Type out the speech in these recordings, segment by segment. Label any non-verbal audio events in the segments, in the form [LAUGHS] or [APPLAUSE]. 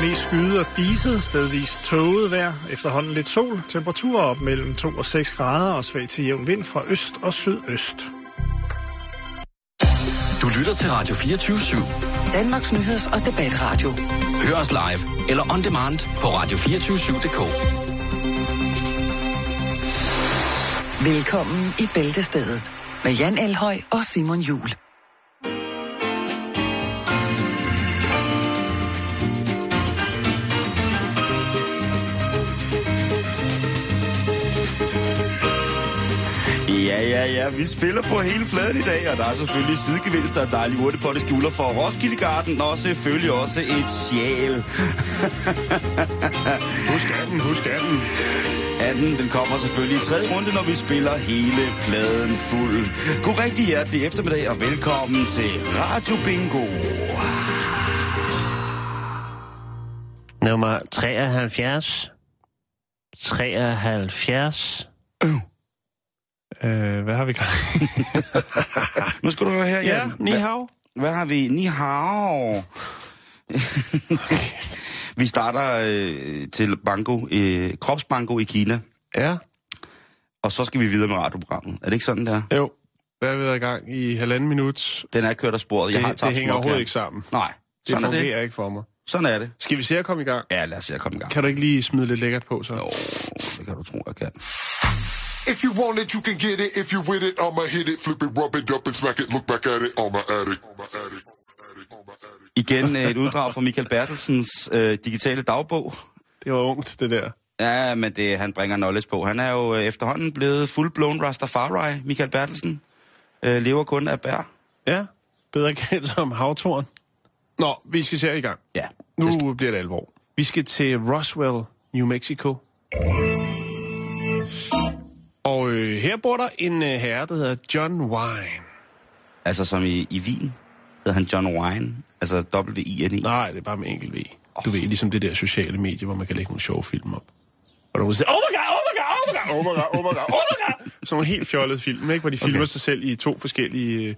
Mest skyde og diset, stedvis tåget vejr, efterhånden lidt sol, temperaturer op mellem 2 og 6 grader og svag til jævn vind fra øst og sydøst. Du lytter til Radio 24-7. Danmarks Nyheds- og Debatradio. Hør os live eller on demand på radio247.dk. Velkommen i Bæltestedet med Jan Elhøj og Simon Jul. Ja, ja, ja. Vi spiller på hele fladen i dag, og der er selvfølgelig sidegevinster og dejlige urte på det skjuler for Roskilde Garden, og selvfølgelig også et sjæl. [LAUGHS] Husk 18, husk 18. 18, den kommer selvfølgelig i tredje runde, når vi spiller hele pladen fuld. God rigtig hjertelig eftermiddag, og velkommen til Radio Bingo. Nummer 73. 73. Øh, hvad har vi gang? [LAUGHS] Nu skal du høre her, ja, Jan. ni hao. Hvad har vi? Ni hao. vi starter øh, til banko, øh, kropsbanko i Kina, Ja, og så skal vi videre med radioprogrammet. Er det ikke sådan der? jo. Der er vi været i gang i halvanden minut. Den er kørt af sporet. Jeg Det, har det tabt hænger småkærn. overhovedet ikke sammen. Nej, Det sådan er fungerer det. ikke for mig. Sådan er det. Skal vi se at komme i gang? Ja, lad os se at komme i gang. Kan du ikke lige smide lidt lækkert på, så? Jo, det kan du tro, jeg kan. If you want it, you can get it. If you with it, I'ma hit it, flip it, rub it up and smack it. Look back at it, I'ma add it. I'ma add it. Igen øh, et uddrag fra Michael Bertelsens øh, digitale dagbog. Det var ungt, det der. Ja, men det, han bringer knowledge på. Han er jo øh, efterhånden blevet full-blown Rastafari, Michael Bertelsen. Øh, lever kun af bær. Ja, bedre kendt som havtoren. Nå, vi skal se i gang. Ja. Nu bliver det alvor. Vi skal til Roswell, New Mexico. Og øh, her bor der en øh, herre, der hedder John Wine. Altså som i, i Wien hedder han John Wine. Altså W-I-N-E. Nej, det er bare med enkelt V. Du ved, ligesom det der sociale medie, hvor man kan lægge nogle sjove film op. Og du siger, oh my god, oh my god, oh my god, oh my god, oh my god, oh my god. Sådan nogle helt fjollede film, ikke? hvor de filmer Okay. sig selv i to forskellige, øh,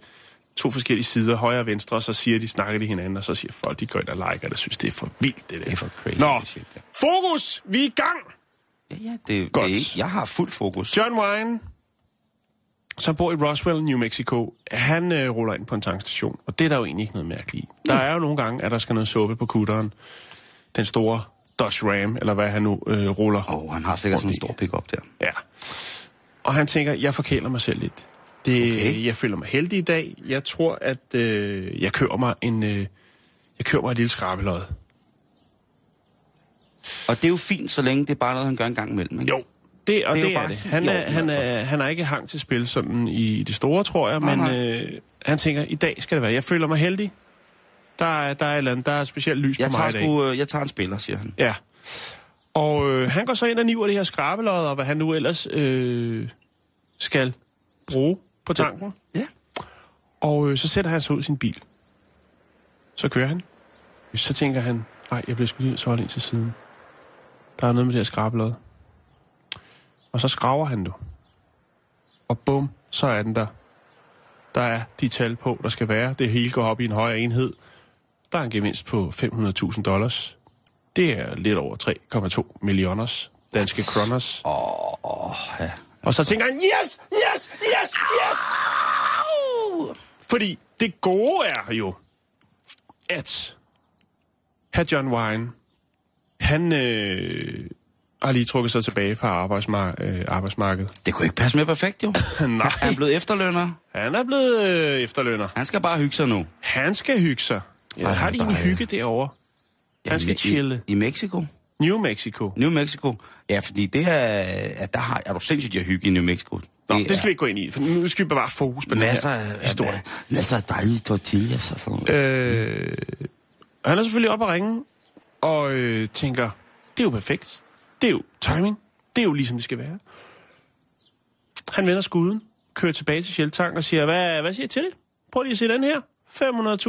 to forskellige sider, højre og venstre, og så siger de, snakker de hinanden, og så siger folk, de går ind og liker det, og synes, det er for vildt, det der. Det er for crazy. Nå, shit, ja. fokus, vi er i gang! Ja, ja, det, Godt. det er ikke. Jeg har fuld fokus. John Wine, som bor i Roswell, New Mexico, han øh, ruller ind på en tankstation, og det er der jo egentlig ikke noget mærkeligt i. Der er jo nogle gange, at der skal noget suppe på kutteren. Den store Dodge Ram, eller hvad han nu øh, ruller. Åh, oh, han har sikkert sådan en stor pick-up der. Ja. Og han tænker, jeg forkæler mig selv lidt. Det, Okay. okay. Jeg føler mig heldig i dag. Jeg tror, at øh, jeg kører mig en... Øh, jeg kører mig et lille skrabelod. Og det er jo fint, så længe det er bare noget, han gør en gang imellem. Ikke? Jo, det, og Det er det, er bare det. Han er, han, er, han er ikke hang til spil sådan i det store, tror jeg, men øh, han tænker, i dag skal det være. Jeg føler mig heldig. Der er, der er, eller andet, der er specielt lys Jeg på mig i dag. sgu, øh, jeg tager en spiller, siger han. Ja. Og øh, han går så ind og niver det her skrabelod, og hvad han nu ellers øh, skal bruge på tanken. Ja. Og øh, så sætter han sig ud i sin bil. Så kører han. Så tænker han, nej, jeg bliver sgu lige holde ind til siden. Der er noget med det her skrabelod. Og så skraver han nu. Og bum, så er den der. Der er de tal på, der skal være. Det hele går op i en højere enhed. Der er en gevinst på 500.000 dollars. Det er lidt over 3,2 millioners danske kroners. Åh, oh, ja. Og så tænker han, yes, yes, yes, yes! Fordi det gode er jo, at herr John Wine, han øh, har lige trukket sig tilbage fra arbejdsmar- øh, arbejdsmarkedet. Det kunne ikke passe mere perfekt, jo. [LAUGHS] Nej, Han er blevet efterlønner. han er blevet øh, efterlønner. Han skal bare hygge sig nu. Han skal hygge sig. Ja, Ej, har de dejligt. hygge derovre? Han skal i, chille. I, I Mexico. New Mexico. New Mexico. Ja, fordi det er... At der har, er du sindssygt at hygge i New Mexico. Nå, det skal vi ikke gå ind i, for nu skal vi bevare fokus på den Masser her af, historie. masser af dejlige tortillas og sådan noget. Øh, han er selvfølgelig op at ringe, og øh, tænker, det er jo perfekt. Det er jo timing. Det er jo ligesom det skal være. Han vender skuden, kører tilbage til Sjeltang og siger, hvad, hvad siger I til det? Prøv lige at se den her.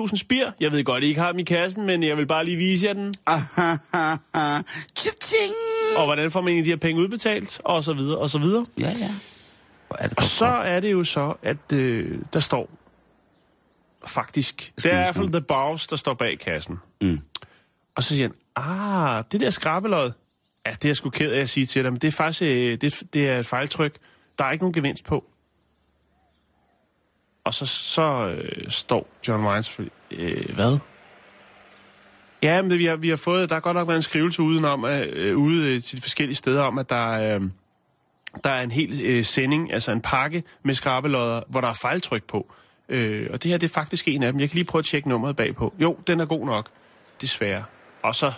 500.000 spir. Jeg ved godt, I ikke har dem i kassen, men jeg vil bare lige vise jer den. [LAUGHS] Og hvordan får man egentlig de her penge udbetalt? Og så videre, og så videre. Ja, ja. Er det Og så er det jo så, at øh, der står faktisk... Det er i hvert fald The Boss, der står bag kassen. Mm. Og så siger han, Ah, det der skrabelod. Ja, det er jeg sgu ked af at sige til dig, men det er faktisk øh, det, det er et fejltryk. Der er ikke nogen gevinst på. Og så, så øh, står John Wines for, Øh, hvad? Ja, men det, vi, har, vi har fået... Der har godt nok været en skrivelse udenom, øh, øh ude øh, til de forskellige steder om, at der, øh, der er en hel øh, sending, altså en pakke med skrabelodder, hvor der er fejltryk på. Øh, og det her det er faktisk en af dem. Jeg kan lige prøve at tjekke nummeret bagpå. Jo, den er god nok. Desværre. Og så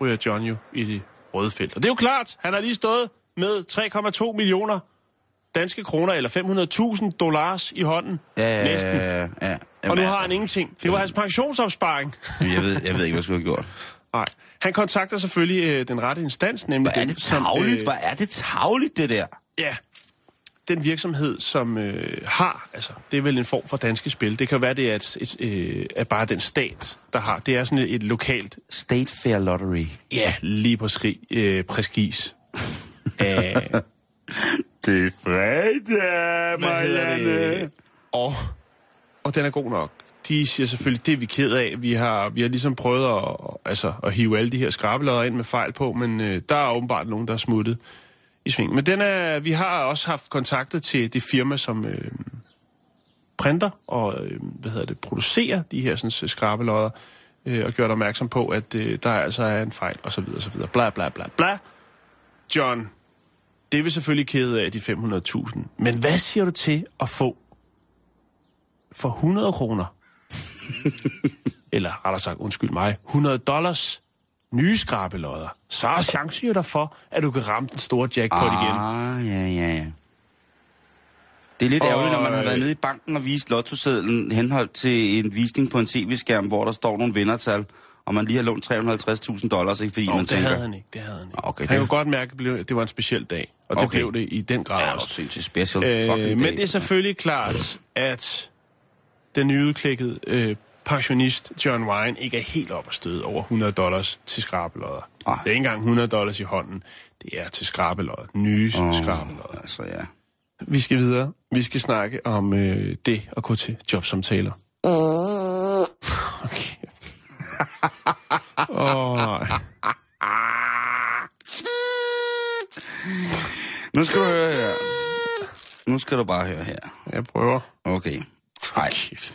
ryger John jo i det røde felt. Og det er jo klart, han har lige stået med 3,2 millioner danske kroner, eller 500.000 dollars i hånden. Ja, Næsten. ja, ja. Og nu Jamen, har han ingenting. Det var hans pensionsopsparing. Jeg ved, jeg ved ikke, hvad jeg skulle have gjort. [LAUGHS] Nej. Han kontakter selvfølgelig øh, den rette instans, nemlig Hvor er den, det som... tavligt? Hvor er det tavligt, det der? Ja. Den virksomhed, som øh, har, altså, det er vel en form for danske spil. Det kan være, det er, et, et, øh, er bare den stat, der har. Det er sådan et, et lokalt, State Fair Lottery. ja, lige på skrig, øh, præskis. Æh, [LAUGHS] Det er fredag, det? Og, og den er god nok. De siger selvfølgelig, det er vi ked af. Vi har, vi har ligesom prøvet at, altså, at hive alle de her skrabelodder ind med fejl på, men øh, der er åbenbart nogen, der er smuttet i sving. Men den er, vi har også haft kontaktet til det firma, som øh, printer og øh, hvad hedder det, producerer de her sådan, skrabelodder, øh, og gjort opmærksom på, at øh, der altså er en fejl, og så videre, og så videre. Bla, bla, bla, bla. John, det er vi selvfølgelig kede af, de 500.000. Men hvad siger du til at få for 100 kroner? [LAUGHS] Eller rettere sagt, undskyld mig, 100 dollars nye skrabelodder. Så er chancen jo der for, at du kan ramme den store jackpot igen. Ah, ja, ja, ja. Det er lidt Og, ærgerligt, når man har været nede i banken og vist lottosedlen henholdt til en visning på en tv-skærm, hvor der står nogle vindertal, og man lige har lånt 350.000 dollars, ikke? fordi Nå, man det tænker... havde han ikke, det havde han ikke. Okay, han det- kunne godt mærke, at det det var en speciel dag, og det Okay. blev det i den grad Ja, også. sindssygt special Øh, men det er selvfølgelig klart, at den nyudklækkede øh, pensionist John Wine ikke er helt op at støde over 100 dollars til skrabelodder. Det er ikke engang 100 dollars i hånden. Det er til skrabelodder. Nye oh. skrabelodder. Altså, ja. Vi skal videre. Vi skal snakke om øh, det at gå til jobsamtaler. [LAUGHS] Okay. Åh, oh, nej. Nu skal du høre her. Nu skal du bare høre her. Jeg prøver. Okay. Ej. Kæft.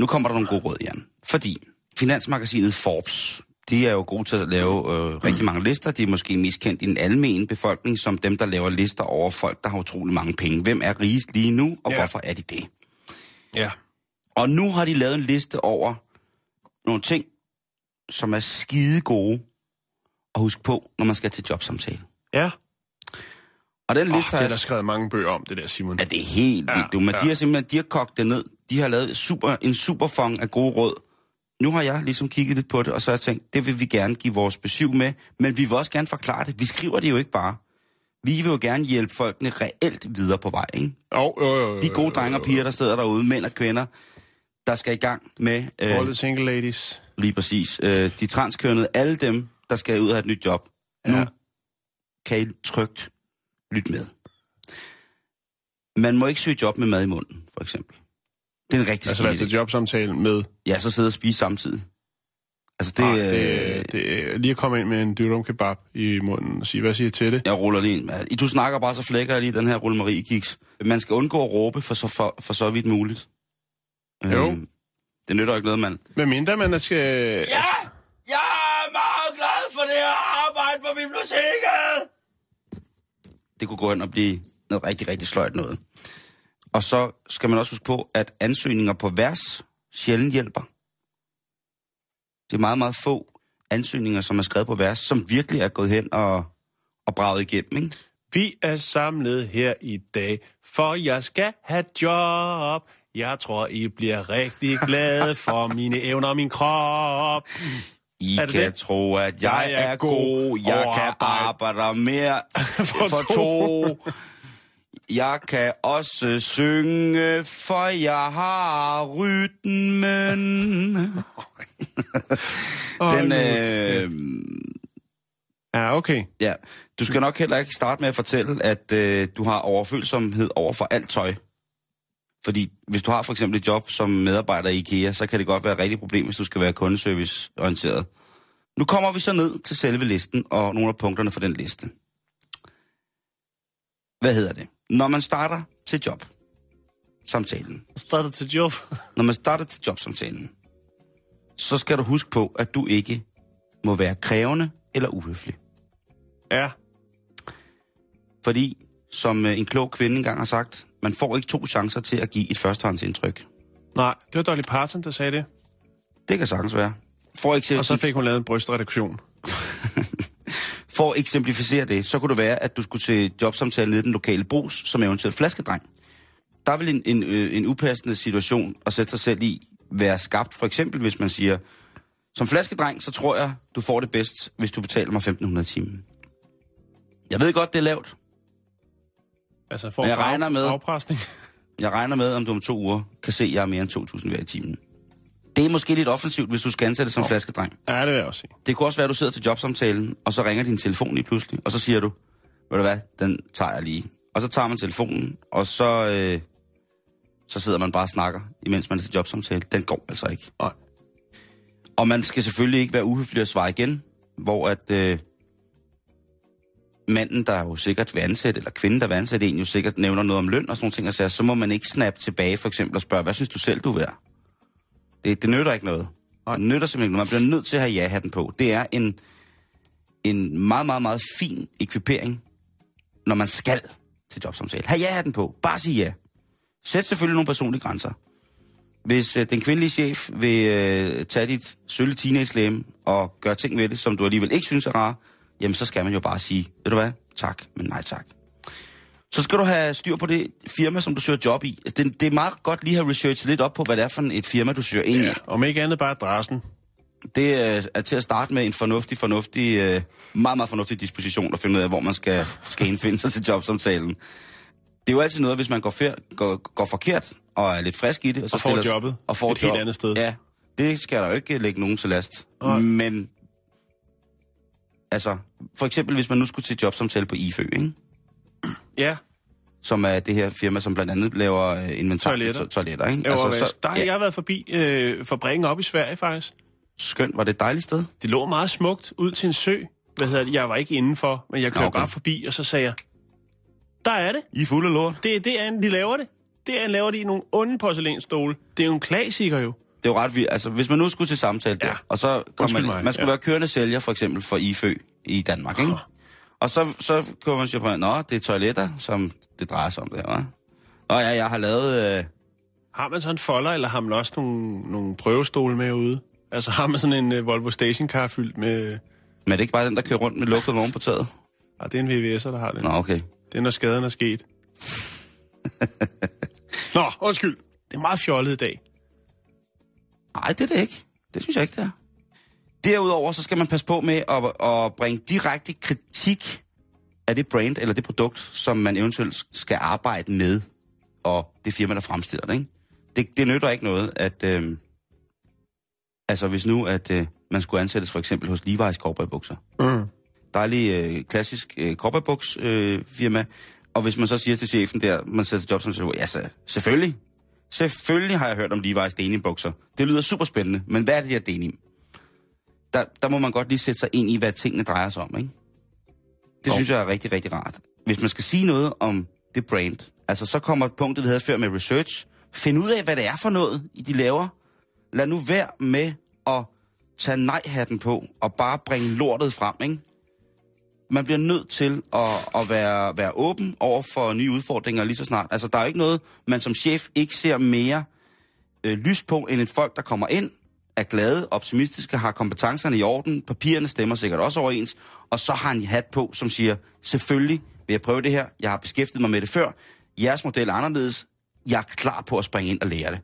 Nu kommer der nogle gode råd, Jan. Fordi Finansmagasinet Forbes, de er jo gode til at lave øh, rigtig mange lister. De er måske mest kendt i den almene befolkning som dem, der laver lister over folk, der har utrolig mange penge. Hvem er rigest lige nu, og Ja. hvorfor er de det? Ja. Og nu har de lavet en liste over nogle ting, som er skide gode at huske på, når man skal til jobsamtale. Ja. Og den Oh, liste det har er der skrevet mange bøger om, det der, Simon. Ja, det er helt Ja, vildt, du. Men ja. de har simpelthen de har kogt det ned. De har lavet super, en superfong af gode råd. Nu har jeg ligesom kigget lidt på det, og så har jeg tænkt, det vil vi gerne give vores besøg med, men vi vil også gerne forklare det. Vi skriver det jo ikke bare. Vi vil jo gerne hjælpe folkene reelt videre på vej, ikke? Oh, jo, jo, jo, De gode drenge og piger, der sidder derude, mænd og kvinder, der skal i gang med All øh, the single ladies. lige præcis øh, de transkønnede, alle dem, der skal ud og have et nyt job. Nu Ja. kan I trygt lytte med. Man må ikke søge job med mad i munden, for eksempel. Det er en rigtig Altså, altså idé. jobsamtale med... Ja, så sidde og spise samtidig. Altså, det, Ah, det, det, lige at komme ind med en dyrum kebab i munden og sige, hvad siger I til det? Jeg ruller lige ind. Du snakker bare, så flækker jeg lige den her rullemarie kiks. Man skal undgå at råbe for så, for, for så vidt muligt. Jo. Øhm, det nytter ikke noget, mand. Med mindre man skal... Ja! Jeg er meget glad for det her arbejde på biblioteket! Det kunne gå hen og blive noget rigtig, rigtig sløjt noget. Og så skal man også huske på, at ansøgninger på vers sjældent hjælper. Det er meget, meget få ansøgninger, som er skrevet på vers, som virkelig er gået hen og, og braget igennem, ikke? Vi er samlet her i dag, for jeg skal have job. Jeg tror, I bliver rigtig glade for mine evner og min krop. I Er det kan det? tro, at jeg, Jeg er er god. god Jeg kan arbejde mere [LAUGHS] For for, for to. Jeg kan også synge, for jeg har rytmen. [LAUGHS] Den, øh, Ja, okay. ja. Du skal nok heller ikke starte med at fortælle, at øh, du har overfølsomhed over for alt tøj. Fordi hvis du har for eksempel et job som medarbejder i IKEA, så kan det godt være et rigtigt problem, hvis du skal være kundeserviceorienteret. Nu kommer vi så ned til selve listen og nogle af punkterne for den liste. Hvad hedder det? Når man starter til job, samtalen. Startet til job. [LAUGHS] Når man starter til jobsamtalen, så skal du huske på, at du ikke må være krævende eller uhøflig. Ja. Fordi, som øh, en klog kvinde engang har sagt, man får ikke to chancer til at give et førstehåndsindtryk. Nej, det var Dolly Parton, der sagde det. Det kan sagtens være. For, eksempel, Og så fik hun lavet en brystreduktion. [LAUGHS] for at eksemplificere det, så kunne det være, at du skulle til jobsamtale nede i den lokale brus, som eventuelt flaskedreng. Der vil en, en, øh, en upassende situation at sætte sig selv i være skabt. For eksempel, hvis man siger, som flaskedreng, så tror jeg, du får det bedst, hvis du betaler mig 1.500 timen. Jeg ved godt, det er lavt. Altså for jeg regner med- afpresning. Jeg regner med, om du om to uger kan se, at jeg er mere end 2.000 hver i timen. Det er måske lidt offensivt, hvis du skal ansætte som flaskedreng. Ja, det vil jeg også sige. Det kunne også være, at du sidder til jobsamtalen, og så ringer din telefon lige pludselig, og så siger du, ved du hvad, den tager jeg lige. Og så tager man telefonen, og så, øh, så sidder man bare og snakker, imens man er til jobsamtale. Den går altså ikke. Nej. Og man skal selvfølgelig ikke være uhøflig at svare igen, hvor at øh, manden, der jo sikkert vil ansætte, eller kvinden, der vil ansætte en, jo sikkert nævner noget om løn og sådan nogle ting, og siger, så må man ikke snappe tilbage for eksempel og spørge, hvad synes du selv, du er værd? Det, det nytter ikke noget. Det nytter simpelthen ikke noget. Man bliver nødt til at have ja-hatten på. Det er en, en meget, meget, meget fin ekvipering, når man skal til jobsamtale. Ha' ja-hatten på. Bare sig ja. Sæt selvfølgelig nogle personlige grænser. Hvis øh, den kvindelige chef vil øh, tage dit sølle teenage og gøre ting ved det, som du alligevel ikke synes er rare, jamen så skal man jo bare sige, ved du hvad, tak, men nej tak. Så skal du have styr på det firma, som du søger job i. Det, det er meget godt lige at have researchet lidt op på, hvad det er for et firma, du søger ind i. Ja, om ikke andet bare adressen. Det øh, er til at starte med en fornuftig, fornuftig, øh, meget, meget fornuftig disposition at finde ud af, hvor man skal, skal indfinde sig til jobsamtalen. Det er jo altid noget, hvis man går, fer, går, går forkert og er lidt frisk i det. Og, så Og får stiller, jobbet og får et helt andet sted. Ja, det skal der jo ikke lægge nogen til last. Nej. Men, altså, for eksempel hvis man nu skulle til jobsamtale på IFØ, ikke? Ja, som er det her firma, som blandt andet laver øh, inventar Toiletter. til to- toiletter. Ikke? altså, så, der har ja, jeg været forbi øh, fabrikken op i Sverige faktisk. skønt, var det et dejligt sted? Det lå meget smukt ud til en sø. Hvad hedder det? Jeg var ikke indenfor, men jeg kørte okay. bare forbi, og så sagde jeg, der er det. I fulde lort. Det, det er en, de laver det. Det er, laver de i nogle onde porcelænsstole. Det er jo en klassiker jo. Det er jo ret vildt. Altså, hvis man nu skulle til samtale der, Ja. og så kom Undskyld man, mig, man skulle ja. være kørende sælger, for eksempel for IFØ i Danmark, ikke? Og så, så kunne man sige på, nå, det er toiletter, som det drejer sig om det, hva'? Nå ja, jeg har lavet... Øh, Har man så en folder, eller har man også nogle, nogle prøvestole med ude? Altså har man sådan en uh, Volvo stationcar fyldt med... men er det ikke bare den, der kører rundt med lukket vogn på taget? Ah, det er en VVS'er, der har det. Nå, okay. Det er, når skaden er sket. [LAUGHS] Nå, undskyld. Det er meget fjollet i dag. Nej, det er det ikke. Det synes jeg ikke, det er. Derudover så skal man passe på med at, at bringe direkte kritik af det brand eller det produkt, som man eventuelt skal arbejde med, og det firma, der fremstiller det. Ikke? Det, det nytter ikke noget, at... Øh, altså hvis nu, at øh, man skulle ansættes for eksempel hos Levi's cowboybukser. Mm. Dejlig, øh, klassisk øh, cowboybuks øh, firma. Og hvis man så siger til chefen der, man sætter job som siger, ja, så, selvfølgelig. Selvfølgelig har jeg hørt om Levi's denimbukser. Det lyder super spændende, men hvad er det her denim? Der, der må man godt lige sætte sig ind i, hvad tingene drejer sig om, ikke? Det Jo. synes jeg er rigtig, rigtig rart. Hvis man skal sige noget om det brand, altså så kommer punktet, vi havde før med research. Find ud af, hvad det er for noget, de laver. Lad nu være med at tage nej-hatten på og bare bringe lortet frem, ikke? Man bliver nødt til at, at være, være åben over for nye udfordringer lige så snart. Altså, der er jo ikke noget, man som chef ikke ser mere øh, lys på, end et folk, der kommer ind, er glade, optimistiske, har kompetencerne i orden, papirerne stemmer sikkert også overens, og så har han en hat på, som siger, selvfølgelig vil jeg prøve det her, jeg har beskæftiget mig med det før, jeres model er anderledes, jeg er klar på at springe ind og lære det.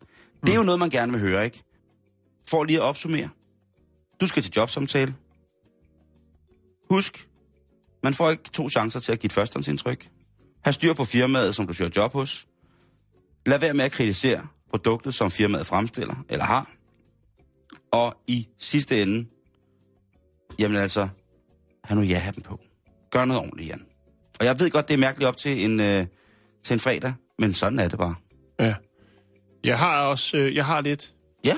Det er jo noget, man gerne vil høre, ikke? For lige at opsummere. Du skal til jobsamtale. Husk, man får ikke to chancer til at give et førstehåndsindtryk. Ha' styr på firmaet, som du søger job hos. Lad være med at kritisere produktet, som firmaet fremstiller eller har. Og i sidste ende, jamen altså, have nu ja-hatten på. Gør noget ordentligt, Jan. Og jeg ved godt, det er mærkeligt op til en, øh, til en fredag, men sådan er det bare. Ja. Jeg har også, øh, jeg har lidt, Ja,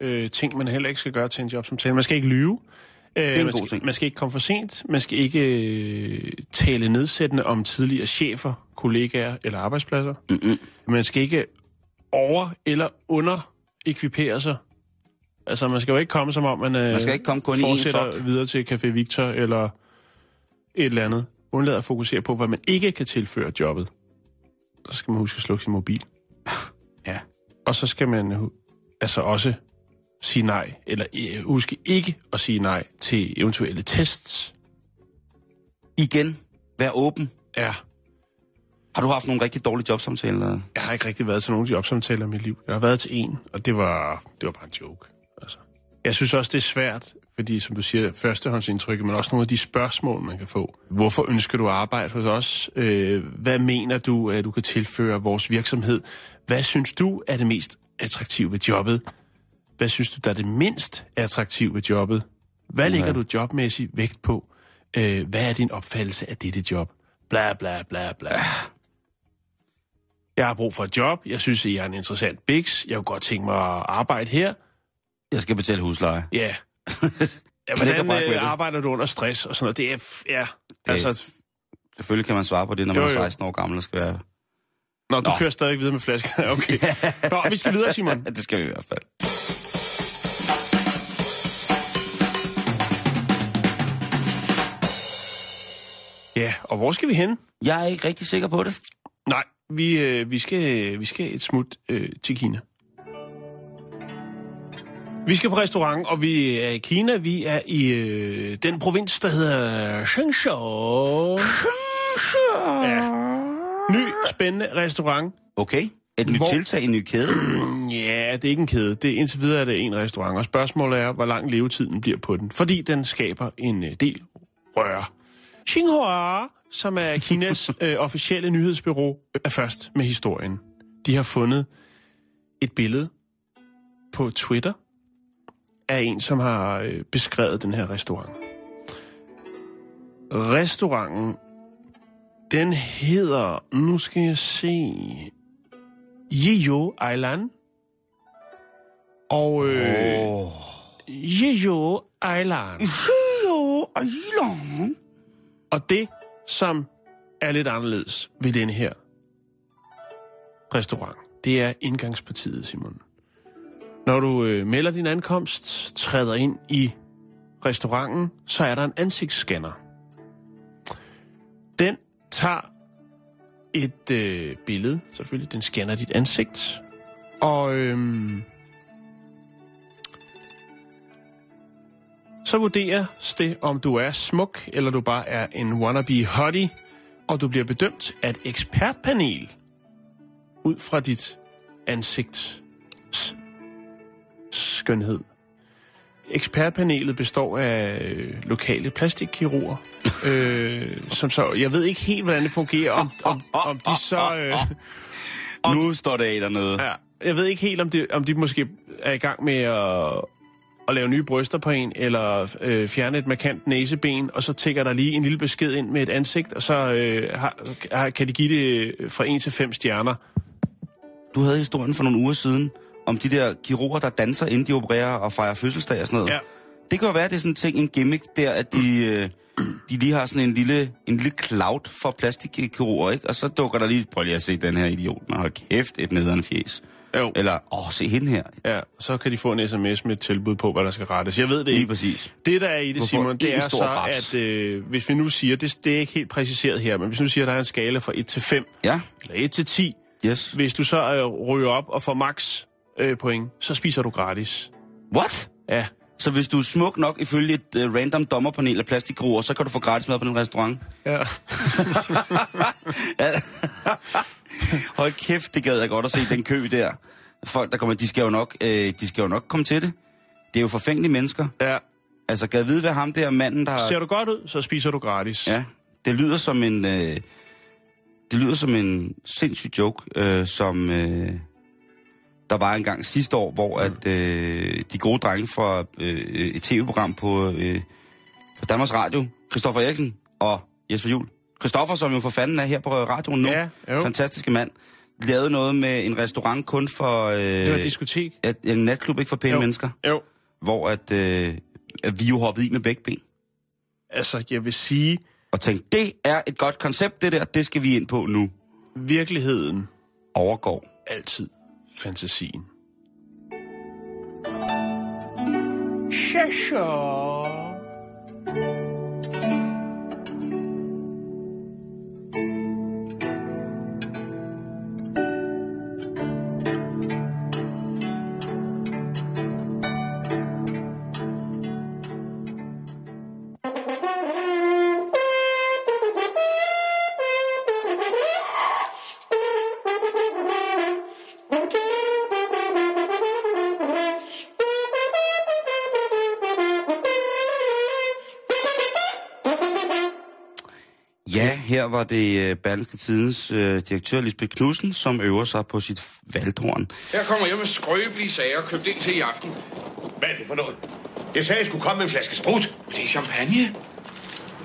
øh, ting, man heller ikke skal gøre til en jobsamtale. Man skal ikke lyve. Øh, er en man, god skal, ting. man skal ikke komme for sent. Man skal ikke øh, tale nedsættende om tidligere chefer, kollegaer eller arbejdspladser. Mm-mm. Man skal ikke over- eller under-ekvipere sig. Altså, man skal jo ikke komme som om, man, øh, Man skal ikke komme kun i fortsætter sok. videre til Café Victor eller et eller andet. Undlad at fokusere på, hvad man ikke kan tilføre jobbet. Så skal man huske at slukke sin mobil. [LAUGHS] Ja. Og så skal man altså også sige nej, eller øh, huske ikke at sige nej til eventuelle tests. Igen, vær åben. Ja, Har du haft nogle rigtig dårlige jobsamtaler? jeg har ikke rigtig været til nogen jobsamtaler i mit liv. Jeg har været til en, og det var, det var bare en joke. Jeg synes også, det er svært, fordi som du siger, førstehåndsindtryk, men også nogle af de spørgsmål, man kan få. Hvorfor ønsker du at arbejde hos os? Øh, hvad mener du, at du kan tilføre vores virksomhed? Hvad synes du er det mest attraktive ved jobbet? Hvad synes du, der er det mindst attraktive ved jobbet? Hvad lægger du jobmæssigt vægt på? Øh, hvad er din opfattelse af dette job? Bla, bla, bla, bla. Jeg har brug for et job. Jeg synes, at jeg er en interessant biks. Jeg kunne godt tænke mig at arbejde her. Jeg skal betale husleje. Ja. [LAUGHS] ja hvordan øh, det. arbejder du under stress og sådan noget? Det er... Ja, altså... Selvfølgelig kan man svare på det, når Jo, man er jo. 16 år gammel og skal være... Nå, du Nå. kører stadig videre med flasken. [LAUGHS] Okay. [LAUGHS] Nå, vi skal videre, Simon. Det skal vi i hvert fald. Ja, og hvor skal vi hen? Jeg er ikke rigtig sikker på det. Nej, vi, øh, vi, skal, vi skal et smut øh, til Kina. Vi skal på restaurant, og vi er i Kina. Vi er i øh, den provins, der hedder Shenzhou. Ja. Ny, spændende restaurant. Okay. Et nyt Hvor- tiltag, en ny kæde. [CLEARS THROAT] Ja, det er ikke en kæde. Det er, indtil videre er det en restaurant, og spørgsmålet er, hvor lang levetiden bliver på den. Fordi den skaber en øh, del røre. Xinhua, som er Kinas [LAUGHS] øh, officielle nyhedsbyrå, er først med historien. De har fundet et billede på Twitter af en, som har øh, beskrevet den her restaurant. Restauranten, den hedder, nu skal jeg se, Yiyo Island. Og øh. Yiyo Island. Jo, Island. Og det, som er lidt anderledes ved denne her restaurant, det er indgangspartiet, Simon. Når du øh, melder din ankomst, træder ind i restauranten, så er der en ansigtsscanner. Den tager et øh, billede, selvfølgelig. Den scanner dit ansigt. Og øhm, så vurderes det, om du er smuk, eller du bare er en wannabe hottie, og du bliver bedømt af et ekspertpanel ud fra dit ansigts skønhed. Ekspertpanelet består af øh, lokale plastikkirurger, [LAUGHS] øh, som så, jeg ved ikke helt, hvordan det fungerer, om, om, om de så... Øh, Nu står det af dernede. Ja, jeg ved ikke helt, om de, om de måske er i gang med at, at lave nye bryster på en, eller øh, fjerne et markant næseben, og så tækker der lige en lille besked ind med et ansigt, og så øh, har, har, kan de give det øh, fra 1 til 5 stjerner. Du havde historien for nogle uger siden om de der kirurger, der danser, inden de opererer og fejrer fødselsdag og sådan noget. Ja. Det kan jo være, at det er sådan en ting, en gimmick der, at de, øh, de lige har sådan en lille, en lille cloud for plastikkirurger, ikke? Og så dukker der lige, prøv lige at se den her idiot, og hold kæft, et nederen fjes. Jo. Eller, åh, se hende her. Ja, så kan de få en sms med et tilbud på, hvad der skal rettes. Jeg ved det Lige ikke. præcis. Det, der er i det, Hvorfor Simon, det er så, raps? at øh, hvis vi nu siger, det, det er ikke helt præciseret her, men hvis vi nu siger, at der er en skala fra 1 til 5, Ja, eller 1 til 10, yes. hvis du så øh, ryger op og får max øh, point, så spiser du gratis. What? Ja, Så hvis du er smuk nok ifølge et uh, random dommerpanel af plastikkirurger, så kan du få gratis mad på den restaurant. ja. [LAUGHS] Ja. Hold kæft, det gad jeg godt at se, den kø der. Folk, der kommer, de skal jo nok, øh, de skal jo nok komme til det. Det er jo forfængelige mennesker. ja. Altså, gad vide, hvad ham der manden, der... Ser du godt ud, så spiser du gratis. Ja, det lyder som en... Øh, det lyder som en sindssyg joke, øh, som øh, der var engang sidste år, hvor at øh, de gode drenge fra øh, et tv-program på, øh, på Danmarks Radio, Christoffer Eriksen og Jesper Juhl. Christoffer, som jo for fanden er her på radioen nu, Ja, jo. fantastiske mand, lavede noget med en restaurant kun for... Øh, Det var et diskotek. at, en natklub ikke for pæne Jo. mennesker, Jo. hvor at, øh, at vi jo hoppede i med begge ben. Altså, jeg vil sige, Og tænkte, det er et godt koncept, det der, det skal vi ind på nu. virkeligheden Overgår. altid fantasien. Ja, her var det øh, Berlingske Tidens øh, direktør Lisbeth Knudsen, som øver sig på sit valthorn. Her kommer jeg med skrøbelige sager købt ind til i aften. Hvad er det for noget? Jeg sagde, jeg skulle komme med en flaske sprut. Det er champagne.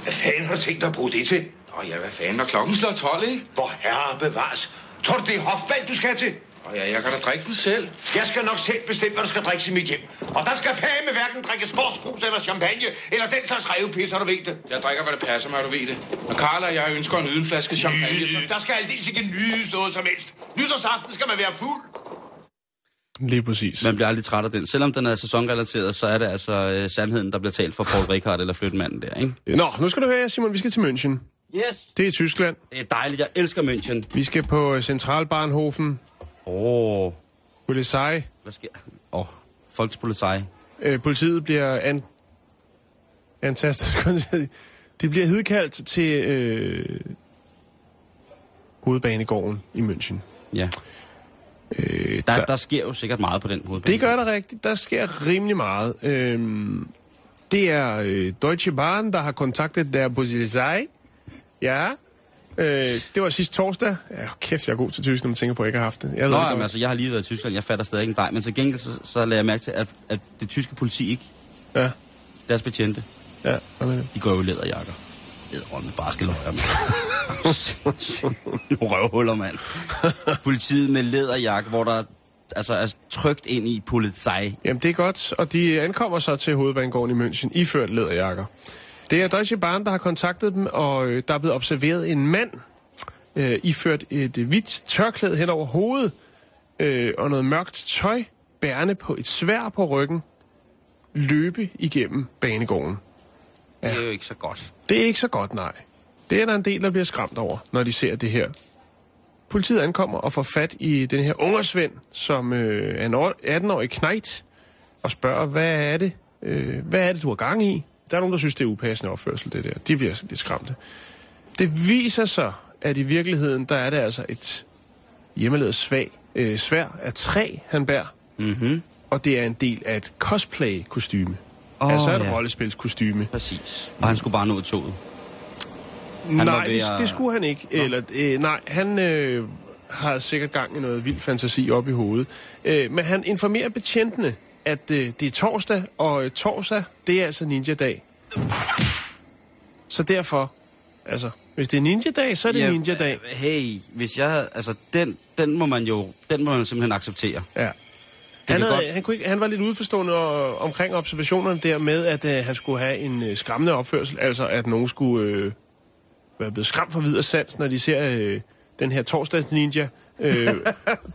Hvad fanden har du tænkt dig at bruge det til? Nå ja, hvad fanden, når klokken slår 12, ikke? Hvor herre bevares. Tror du, det er hofband, du skal til? Og ja, jeg kan da drikke den selv. Jeg skal nok selv bestemme, hvad du skal drikke i mit hjem. Og der skal fandme hverken drikke sportsbrus eller champagne, eller den slags revpisser, du ved det. Jeg drikker, hvad det passer mig, du ved det. Og Karla og jeg ønsker at nyde en flaske champagne. Så... Der skal aldeles ikke nydes noget som helst. Nytårsaften skal man være fuld. Lige præcis. Man bliver aldrig træt af den. Selvom den er sæsonrelateret, så er det altså øh, sandheden, der bliver talt for Paul Rickard eller flyttemanden der, ikke? Nå, nu skal du høre, Simon, vi skal til München. Yes. Det er i Tyskland. Det er dejligt. Jeg elsker München. Vi skal på øh, Centralbahnhofen, Åh, oh, Polizei. hvad sker? Åh, oh, Volkspolizei. Øh, politiet bliver an... antastet. [LAUGHS] De bliver hidkaldt til øh, hovedbanegården i München. Ja. Øh, Der, der sker jo sikkert meget på den hovedbane. Det gør der rigtigt. Der sker rimelig meget. Øhm, det er øh, Deutsche Bahn, der har kontaktet der Polizei. Ja. Øh, det var sidste torsdag. Ja, kæft, jeg er god til tysk, når man tænker på, at jeg ikke har haft det. Jeg Nå, jamen, altså, jeg har lige været i Tyskland. Jeg fatter stadig ikke en dej. Men til gengæld, så, så lader jeg mærke til, at, at det tyske politi ikke, Ja, deres betjente, ja. det? de går jo i læderjakker. Ædre med barske løjer, mand. Røvhuller, mand. Politiet med læderjakke, hvor der altså, er trygt ind i polizei. Jamen, det er godt, og de ankommer så til hovedbanegården i München, iført læderjakker. Det er Deutsche Bahn, der har kontaktet dem, og øh, der er blevet observeret en mand, øh, iført et øh, hvidt tørklæde hen over hovedet, øh, og noget mørkt tøj, bærende på et svær på ryggen, løbe igennem banegården. Det er jo ikke så godt. Det er ikke så godt, nej. Det er der en del, der bliver skræmt over, når de ser det her. Politiet ankommer og får fat i den her ungersvend, som øh, er en år- 18-årig knejt, og spørger, hvad er det, øh, hvad er det, du har gang i? Der er nogen, der synes, det er upassende opførsel, det der. De bliver lidt skræmte. Det viser sig, at i virkeligheden, der er det altså et hjemmelavet svag, øh, svær af træ, han bærer. Mhm. Og det er en del af et cosplay-kostyme. Oh, altså et ja. rollespilskostyme. Præcis. Og han skulle bare nå i toget. Han nej, det, at- det skulle han ikke. Eller, øh, nej, han øh, har sikkert gang i noget vild fantasi op i hovedet. Øh, men han informerer betjentene, at øh, det er torsdag, og øh, torsdag, det er altså ninja-dag. Så derfor, altså, hvis det er ninja-dag, så er det Ja, ninja-dag. Hey, hvis jeg havde, altså den, den må man jo, den må man simpelthen acceptere. Ja. Han, kan havde, godt- han, kunne ikke, han var lidt udforstående og, omkring observationerne der med, at øh, han skulle have en øh, skræmmende opførsel, altså at nogen skulle øh, være blevet skræmt for videre sans, når de ser øh, den her torsdags ninja øh,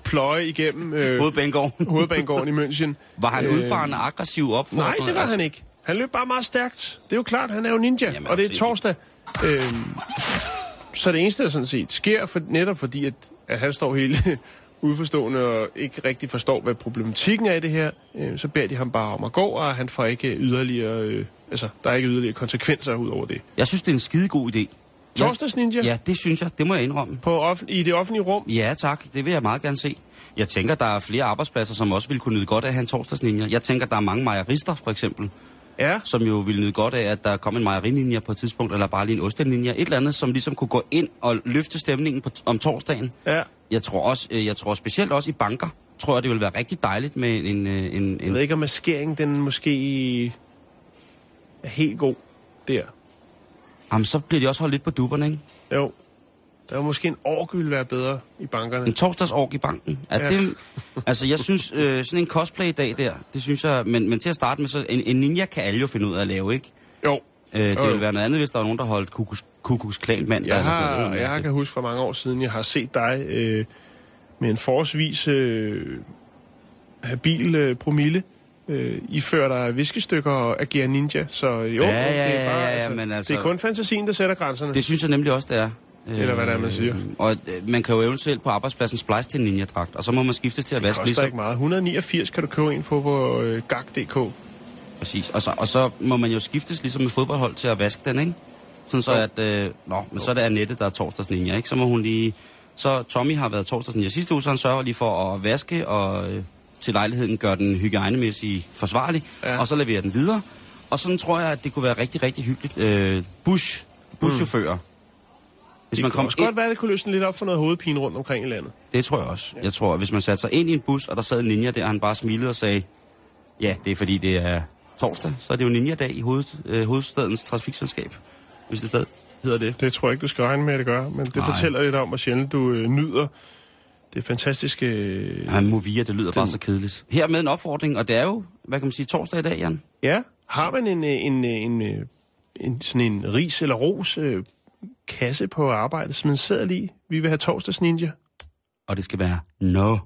pløje igennem øh, Hovedbanegården. hovedbanegården i München. Var han Øh, udfarende aggressiv op Nej, det var han ikke. Han løb bare meget stærkt. Det er jo klart, han er jo ninja, Jamen, og det er altså, torsdag. Øhm, så det eneste, der sådan set sker, for, netop fordi, at, at han står helt [LAUGHS] udforstående og ikke rigtig forstår, hvad problematikken er i det her, øh, så beder de ham bare om at gå, og han får ikke yderligere, øh, altså, der er ikke yderligere konsekvenser ud over det. Jeg synes, det er en skide god idé. Torsdags ninja Ja, det synes jeg. Det må jeg indrømme. på off- i det offentlige rum. Ja, tak. Det vil jeg meget gerne se. Jeg tænker, der er flere arbejdspladser, som også ville kunne nyde godt af at have en torsdagslinje. Jeg tænker, der er mange mejerister, for eksempel, Ja, som jo ville nyde godt af, at der kom en mejerilinje på et tidspunkt, eller bare lige en ostelinje. Et eller andet, som ligesom kunne gå ind og løfte stemningen på, om torsdagen. ja. Jeg tror også, øh, jeg tror specielt også i banker, tror jeg, det vil være rigtig dejligt med en... øh, en, Jeg en ved ikke, om maskeringen den måske er helt god der. Jamen, så bliver de også holdt lidt på duberne, ikke? Jo. Der er måske en ork ville være bedre i bankerne. En torsdagsorg i banken. Er Ja. det, altså, jeg synes, øh, sådan en cosplay-dag der, det synes jeg... Men, men til at starte med, så en, en ninja kan alle jo finde ud af at lave, ikke? Jo. Øh, det Jo, jo. ville være noget andet, hvis der var nogen, der holdt kukus, kukus klan mand. Jeg har, jeg har, kan huske for mange år siden, jeg har set dig øh, med en forholdsvis øh, habil øh, promille øh, ifører dig viskestykker og agerer ninja. Så jo, Ja, ja, det er bare, ja, ja, altså, men altså- det er kun fantasien, der sætter grænserne. Det synes jeg nemlig også, det er. Eller hvad det er, man siger. Øh, Og øh, man kan jo eventuelt på arbejdspladsen splice til en ninja-dragt, og så må man skifte til at det vaske koster ligesom. ikke meget. 189 kan du købe en på på øh, gag.dk. Præcis. Og så, og så må man jo skiftes ligesom med fodboldhold til at vaske den, ikke? Sådan så at, øh, nå, men så er det Annette, der er torsdags ninja, ikke? Så må hun lige... Så Tommy har været torsdags ninja sidste uge, så han sørger lige for at vaske og øh, til lejligheden gør den hygiejnemæssigt forsvarlig, Ja. ja. og så leverer den videre. Og sådan tror jeg, at det kunne være rigtig, rigtig hyggeligt. Øh, bush, buschauffør. Hvis Det man kunne kom også ind, godt være, at det kunne løsne lidt op for noget hovedpine rundt omkring i landet. det tror jeg også. Jeg tror, at hvis man satte sig ind i en bus, og der sad en ninja der, og han bare smilede og sagde, ja, det er fordi det er torsdag, så er det jo ninja-dag i hoved, øh, hovedstadens trafikselskab, hvis det stadig hedder det. Det tror jeg ikke, du skal regne med, at det gør. Men det Nej. fortæller lidt om, hvor sjældent du øh, nyder det fantastiske... Øh, Ja, Movia, det lyder bare så kedeligt. Her med en opfordring, og det er jo, hvad kan man sige, torsdag i dag, Jan? Ja, har man en, øh, en, øh, en, en, en sådan en ris eller ros øh, kasse på arbejdet, som man sidder i? Vi vil have torsdags ninja. Og det skal være no.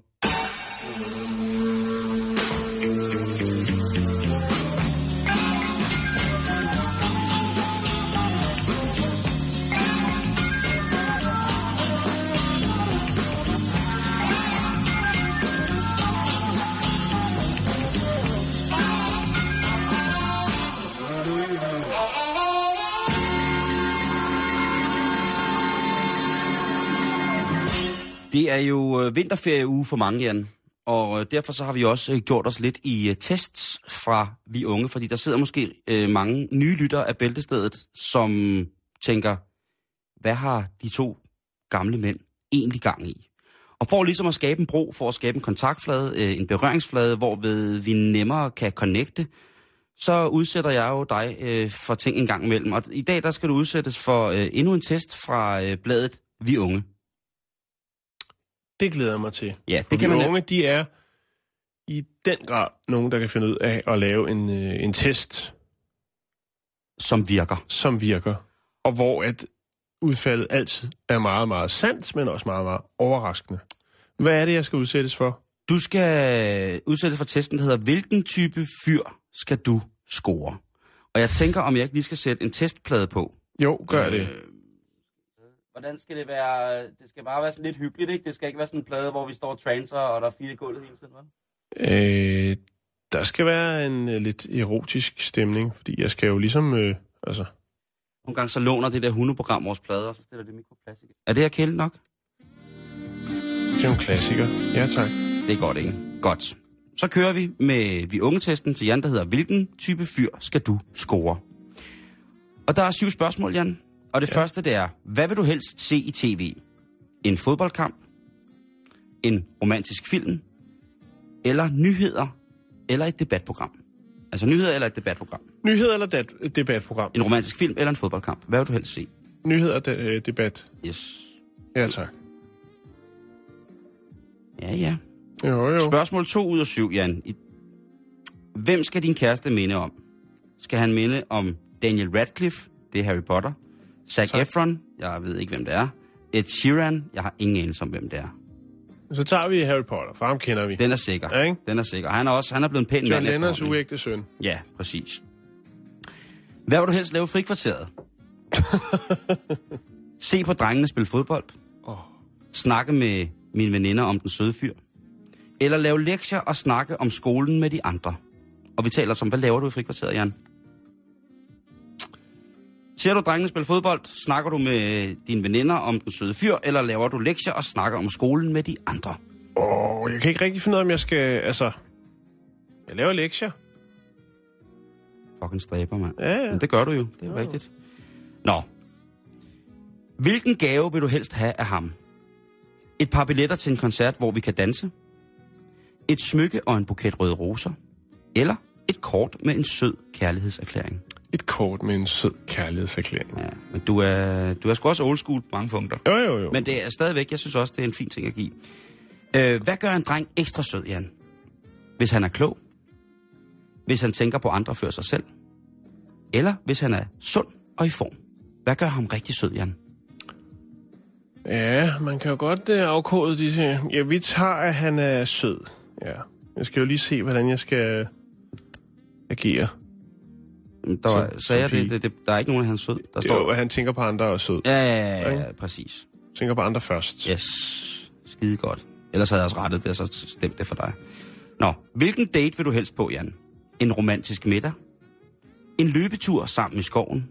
Det er jo øh, vinterferieuge for mange, Jan. Og øh, derfor så har vi også øh, gjort os lidt i øh, tests fra vi unge, fordi der sidder måske øh, mange nye lyttere af Bæltestedet, som tænker, hvad har de to gamle mænd egentlig gang i? Og for ligesom at skabe en bro, for at skabe en kontaktflade, øh, en berøringsflade, hvorved vi nemmere kan connecte, så udsætter jeg jo dig øh, for ting en gang imellem. Og i dag der skal du udsættes for øh, endnu en test fra øh, bladet Vi Unge. Det glæder jeg mig til. Ja, For det kan de man unge, de er i den grad nogen, der kan finde ud af at lave en, øh, en test, som virker. som virker. Og hvor at udfaldet altid er meget, meget sandt, men også meget, meget overraskende. Hvad er det, jeg skal udsættes for? Du skal udsættes for testen, der hedder, hvilken type fyr skal du score? Og jeg tænker, om jeg ikke lige skal sætte en testplade på. Jo, gør det. Hvordan skal det være? Det skal bare være sådan lidt hyggeligt, ikke? Det skal ikke være sådan en plade, hvor vi står og transer, og der er fire gulvet hele tiden, vel? Øh, der skal være en øh, lidt erotisk stemning, fordi jeg skal jo ligesom... Øh, altså, Nogle gange så låner det der hundeprogram vores plader, og så stiller det mikroplads igen. Er det her kæld nok? det er jo en klassiker. Ja, tak. Det er godt, ikke? Godt. Så kører vi med vi unge-testen til Jan, der hedder, hvilken type fyr skal du score? Og der er syv spørgsmål, Jan. Og det ja. første, det er, hvad vil du helst se i tv? En fodboldkamp? En romantisk film? Eller nyheder? Eller et debatprogram? Altså nyheder eller et debatprogram? Nyheder eller dat- debatprogram? En romantisk film eller en fodboldkamp? Hvad vil du helst se? Nyheder og de- øh, debat. Yes. Ja, tak. Ja, ja. Jo, jo. Spørgsmål 2 ud af 7, Jan. Hvem skal din kæreste minde om? Skal han minde om Daniel Radcliffe, det er Harry Potter, Zac Tak. Efron, jeg ved ikke, hvem det er, Ed Sheeran, jeg har ingen anelse om, hvem det er. Så tager vi Harry Potter, for ham kender vi. Den er sikker. Ja, ikke? Den er sikker. Han er også han er blevet en pæn John ikke? uægte søn. Ja, præcis. Hvad vil du helst lave frikvarteret? [LAUGHS] Se på drengene spille fodbold? Åh. Snakke med mine veninder om den søde fyr? Eller lave lektier og snakke om skolen med de andre? Og vi taler som, hvad laver du i frikvarteret, Jan? Ser du drengene spille fodbold? Snakker du med dine veninder om den søde fyr? Eller laver du lektier og snakker om skolen med de andre? Åh, jeg kan ikke rigtig finde ud af, om jeg skal... Altså, jeg laver lektier. Fucking stræber, mand. Ja, ja. Men det gør du jo. Det er jo rigtigt. Nå. Hvilken gave vil du helst have af ham? Et par billetter til en koncert, hvor vi kan danse? Et smykke og en buket røde roser? Eller et kort med en sød kærlighedserklæring? Et gavekort med en sød kærlighedserklæring. Ja, men du er, du er sgu også old school på mange punkter. Jo, jo, jo. Men det er stadigvæk, jeg synes også, det er en fin ting at give. Øh, hvad gør en dreng ekstra sød, Jan? Hvis han er klog? Hvis han tænker på andre før sig selv? Eller hvis han er sund og i form? Hvad gør ham rigtig sød, Jan? Ja, man kan jo godt uh, afkode disse... Ja, vi tager, at han er sød. Ja. Jeg skal jo lige se, hvordan jeg skal agere. Der var, Som- sagde jeg som det, det, det, der er ikke nogen, han er sød. Der Jo, står... at han tænker på andre og sød. Ja, ja, ja, ja, ja, præcis. Tænker på andre først. Yes, skide godt. Ellers havde jeg også rettet det, og så stemt det for dig. Nå, hvilken date vil du helst på, Jan? En romantisk middag? En løbetur sammen i skoven?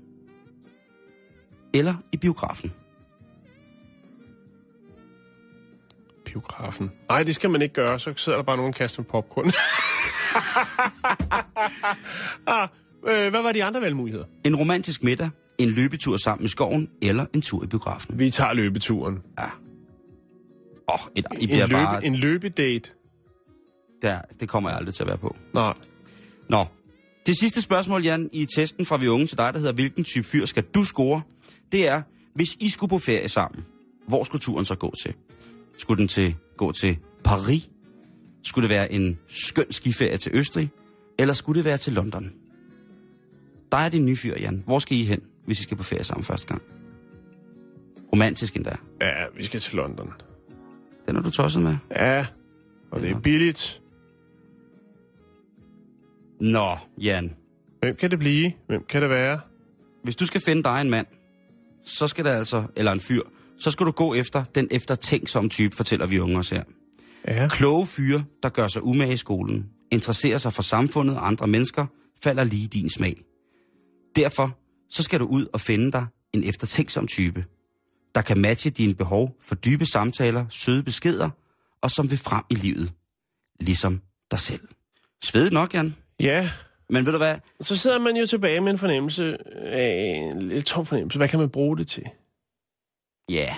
Eller i biografen? Biografen. Nej, det skal man ikke gøre. Så sidder der bare nogen og kaster med popcorn. [LAUGHS] ah, øh, hvad var de andre valgmuligheder? En romantisk middag? En løbetur sammen i skoven? Eller en tur i biografen? Vi tager løbeturen. Ja. Åh, oh, et, I En, løbe, bare... en løbedate. Der, det kommer jeg aldrig til at være på. Nej. Nå, det sidste spørgsmål, Jan, i testen fra vi unge til dig, der hedder, hvilken type fyr skal du score? Det er, hvis I skulle på ferie sammen, hvor skulle turen så gå til? Skulle den til gå til Paris? Skulle det være en skøn skiferie til Østrig? Eller skulle det være til London? Der er din nye fyr, Jan. Hvor skal I hen, hvis I skal på ferie sammen første gang? Romantisk endda. Ja, vi skal til London. Den er du tosset med. Ja, og det er billigt. Nå, Jan. Hvem kan det blive? Hvem kan det være? Hvis du skal finde dig en mand, så skal der altså, eller en fyr, så skal du gå efter den eftertænksomme type, fortæller vi unge os her. Ja. Kloge fyre, der gør sig umage i skolen, interesserer sig for samfundet og andre mennesker, falder lige din smag. Derfor så skal du ud og finde dig en eftertænksom type, der kan matche dine behov for dybe samtaler, søde beskeder og som vil frem i livet. Ligesom dig selv. Svedigt nok, Jan. Ja, Men ved du hvad? så sidder man jo tilbage med en fornemmelse af en lidt tom fornemmelse. Hvad kan man bruge det til? Ja,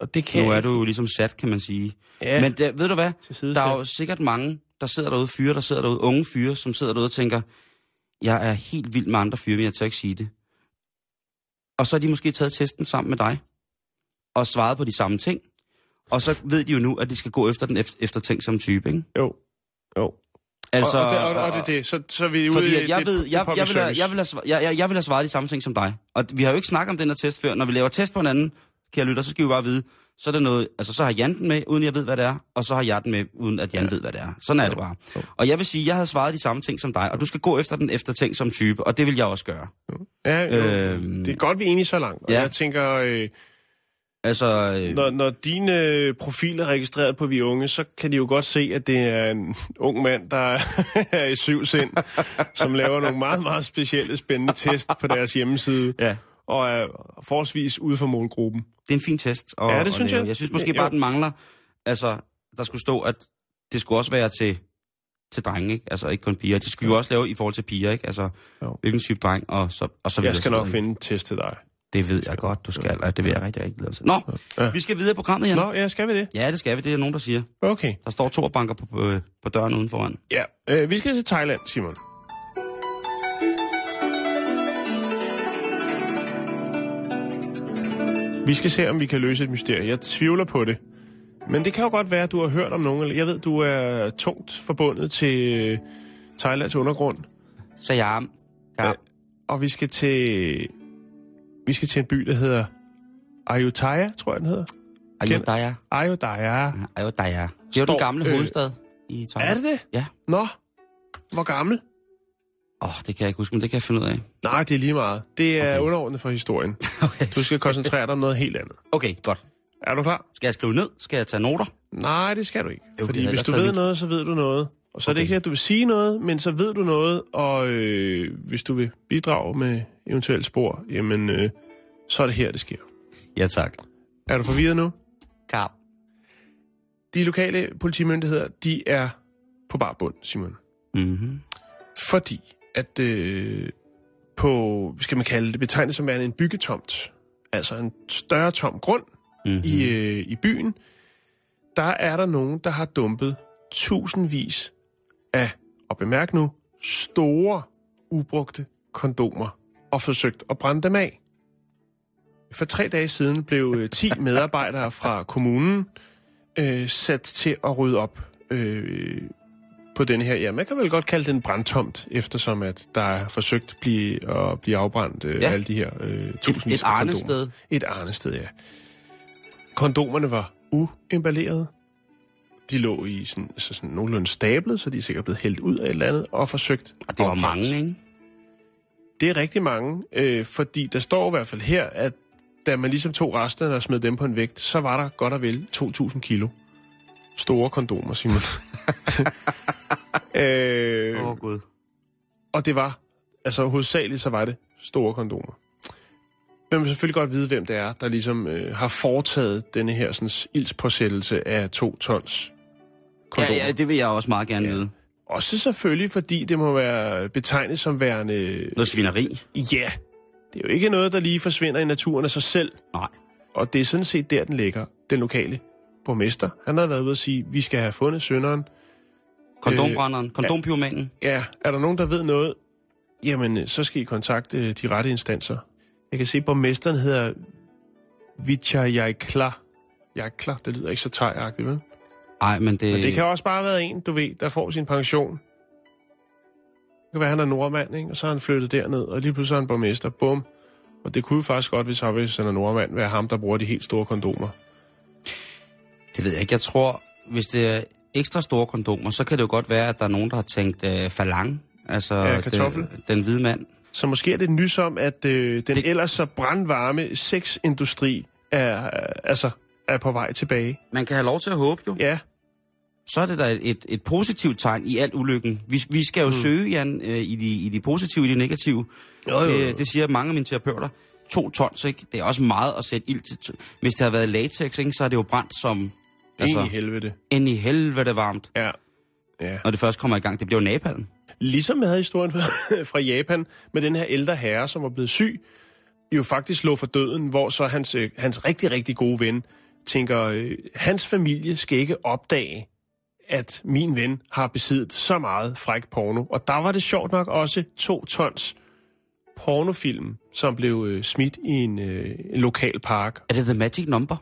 Og det kan nu er du jo ligesom sat, kan man sige. Ja, Men der, ved du hvad? Der er jo sikkert mange, der sidder derude, fyre, der sidder derude, unge fyre, som sidder derude og tænker, jeg er helt vild med andre fyre, men jeg tør ikke sige det. Og så har de måske taget testen sammen med dig, og svaret på de samme ting. Og så ved de jo nu, at de skal gå efter den efter, eftertænksomme type, ikke? Jo, jo. Altså, og, og, det, og, og det er det. Så, så er vi ude fordi i jeg det- ved, jeg, jeg, vil have, jeg, vil have, jeg, jeg, jeg vil have svaret de samme ting som dig. Og vi har jo ikke snakket om den her test før. Når vi laver test på hinanden, kære lytter, så skal vi bare vide, så er det noget, altså så har Jan den med, uden jeg ved, hvad det er, og så har jeg den med, uden at Jan ja. ved, hvad det er. Sådan er det bare. Og jeg vil sige, jeg havde svaret de samme ting som dig, og du skal gå efter den eftertænk som type, og det vil jeg også gøre. Ja, jo. Øhm, Det er godt, vi er enige så langt. Og ja. jeg tænker, øh, Altså, øh, når, når din øh, profil er registreret på Vi Unge, så kan de jo godt se, at det er en ung mand, der [LAUGHS] er i syv sind, som laver nogle meget, meget specielle, spændende test på deres hjemmeside, ja, og er forholdsvis ude for målgruppen. det er en fin test. Og, Ja, det synes jeg. Jeg synes måske Ja, bare, jo. den mangler, altså, der skulle stå, at det skulle også være til, til drenge, ikke? Altså ikke kun piger. Det skulle jo også lave i forhold til piger, ikke? Altså, Jo. hvilken type dreng, og så, og så videre. Jeg skal nok finde en test til dig. Det ved jeg godt, du skal. og Det vil jeg rigtig, rigtig glæde til. Nå, Ja. vi skal videre på programmet, Jan. Nå, ja, skal vi det? Ja, det skal vi. Det er nogen, der siger. Okay. Der står to banker på, på, på døren uden foran. Ja, øh, vi skal til Thailand, Simon. Vi skal se, om vi kan løse et mysterie. Jeg tvivler på det. Men det kan jo godt være, at du har hørt om nogen. eller Jeg ved, du er tungt forbundet til øh, Thailands undergrund. Så jeg ja. Ja. Og vi skal til... Vi skal til en by, der hedder Ayutthaya, tror jeg, den hedder. Ayutthaya. Ayutthaya. Ayutthaya. Det er jo den gamle øh, hovedstad i Er Thailand. det det? Ja. Nå, hvor gammel? Åh, oh, det kan jeg ikke huske, men det kan jeg finde ud af. Nej, det er lige meget. Det er Okay. okay. underordnet for historien. [LAUGHS] Okay. Du skal koncentrere dig om noget helt andet. Okay, godt. Er du klar? Skal jeg skrive ned? Skal jeg tage noter? Nej, det skal du ikke. Jo, Fordi hvis du ved mit. noget, så ved du noget. Og så er det Okay. ikke, at du vil sige noget, men så ved du noget, og øh, hvis du vil bidrage med eventuelle spor, jamen, øh, så er det her, det sker. Ja, tak. Er du forvirret nu? Kap. De lokale politimyndigheder, de er på bar bund, Simon. Mm-hmm. Fordi at øh, på, skal man kalde det, betegnet som værende en byggetomt, altså en større tom grund Mm-hmm. i, øh, i byen, der er der nogen, der har dumpet tusindvis af, og bemærk nu, store ubrugte kondomer og forsøgt at brænde dem af. For tre dage siden blev øh, 10 [LAUGHS] medarbejdere fra kommunen øh, sat til at rydde op øh, på den her, ja, man kan vel godt kalde den brandtomt, eftersom at der er forsøgt at blive, at blive afbrændt øh, Ja. alle de her øh, tusindvis et af kondomer. arnested. Et arnested, ja. Kondomerne var uemballerede. De lå i sådan, altså sådan nogenlunde stablet, så de er sikkert blevet hældt ud af et eller andet, og forsøgt Og det var opbrændt. mange, ikke? Det er rigtig mange, øh, fordi der står i hvert fald her, at da man ligesom tog resterne og smed dem på en vægt, så var der godt og vel 2.000 kilo store kondomer, Simon. [LAUGHS] [LAUGHS] øh, Åh, oh, gud. og det var, altså hovedsageligt så var det store kondomer. Man vil selvfølgelig godt vide, hvem det er, der ligesom øh, har foretaget denne her sådan, ildspåsættelse af to tons Ja, kondomer. ja, det vil jeg også meget gerne Ja. vide. Også selvfølgelig, fordi det må være betegnet som værende... Noget svineri. Ja, det er jo ikke noget, der lige forsvinder i naturen af sig selv. Nej. Og det er sådan set der, den ligger. Den lokale borgmester, han har været ude at sige, vi skal have fundet synderen. Kondombrænderen, kondompyromanen. Ja, er der nogen, der ved noget? Jamen, øh, så skal I kontakte øh, de rette instanser. Jeg kan se, at borgmesteren hedder Vichayakla. Jakla, det lyder ikke så tegagtigt, vel? Nej, men det... Men det kan også bare være en, du ved, der får sin pension. Det kan være, han er nordmand, ikke? og så har han flyttet derned, og lige pludselig er han borgmester. Bum. Og det kunne jo faktisk godt, hvis han, hvis han er nordmand, være ham, der bruger de helt store kondomer. Det ved jeg ikke. Jeg tror, hvis det er ekstra store kondomer, så kan det jo godt være, at der er nogen, der har tænkt øh, falang. Altså Ja, kartoffel. Den, den hvide mand. Så måske er det nys om, at øh, den Det- ellers så brandvarme sexindustri er, øh, altså, er på vej tilbage. Man kan have lov til at håbe jo. Ja, Så er det da et, et, et positivt tegn i al ulykken. Vi, vi skal jo mm. søge, Jan, øh, i, de, i de positive, i de negative. Jo, jo, jo. Øh, det siger mange af mine terapeuter. To tons, ikke? Det er også meget at sætte ild til. Hvis det har været latex, ikke, så er det jo brændt som... altså, i helvede. ind i helvede varmt, Ja. ja. når det først kommer i gang. Det bliver jo napalm. Ligesom jeg havde historien [LAUGHS] fra Japan med den her ældre herre, som var blevet syg, jo faktisk lå for døden, hvor så hans, øh, hans rigtig, rigtig gode ven tænker, øh, hans familie skal ikke opdage, at min ven har besiddet så meget fræk porno. Og der var det sjovt nok også to tons pornofilm, som blev øh, smidt i en, øh, en lokal park. Er det The Magic Number?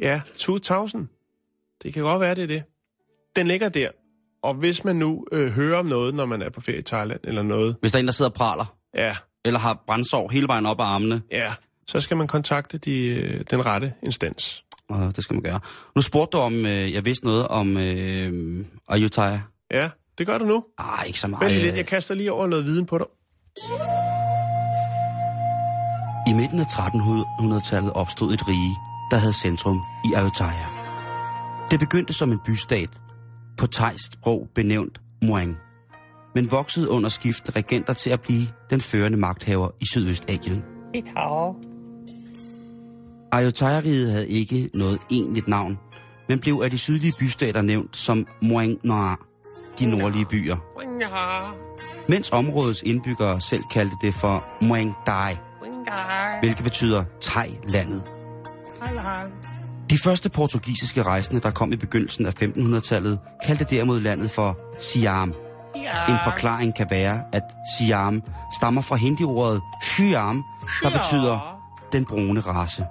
Ja, 2000. Det kan godt være, det er det. Den ligger der. Og hvis man nu øh, hører om noget, når man er på ferie i Thailand eller noget, Hvis der er en, der sidder og praler, ja, eller har brændsår hele vejen op ad armene, Ja, så skal man kontakte de, øh, den rette instans. og det skal man gøre. Nu spurgte du om, øh, jeg vidste noget om øh, Ayutthaya. Ja, det gør du nu. Ah, ikke så meget. Vent lidt, jeg kaster lige over noget viden på dig. I midten af 1300-tallet opstod et rige, der havde centrum i Ayutthaya. Det begyndte som en bystat, på thajsk sprog benævnt Muang, men voksede under skiftende regenter til at blive den førende magthaver i Sydøstasien. Ayutthaya-riget havde ikke noget egentligt navn, men blev af de sydlige bystater nævnt som Muang Noir, de nordlige byer. Mens områdets indbyggere selv kaldte det for Muang Dai, hvilket betyder Thai-landet. De første portugisiske rejsende, der kom i begyndelsen af 1500-tallet, kaldte derimod landet for Siam. En forklaring kan være, at Siam stammer fra hindi-ordet Siam, der betyder den brune race.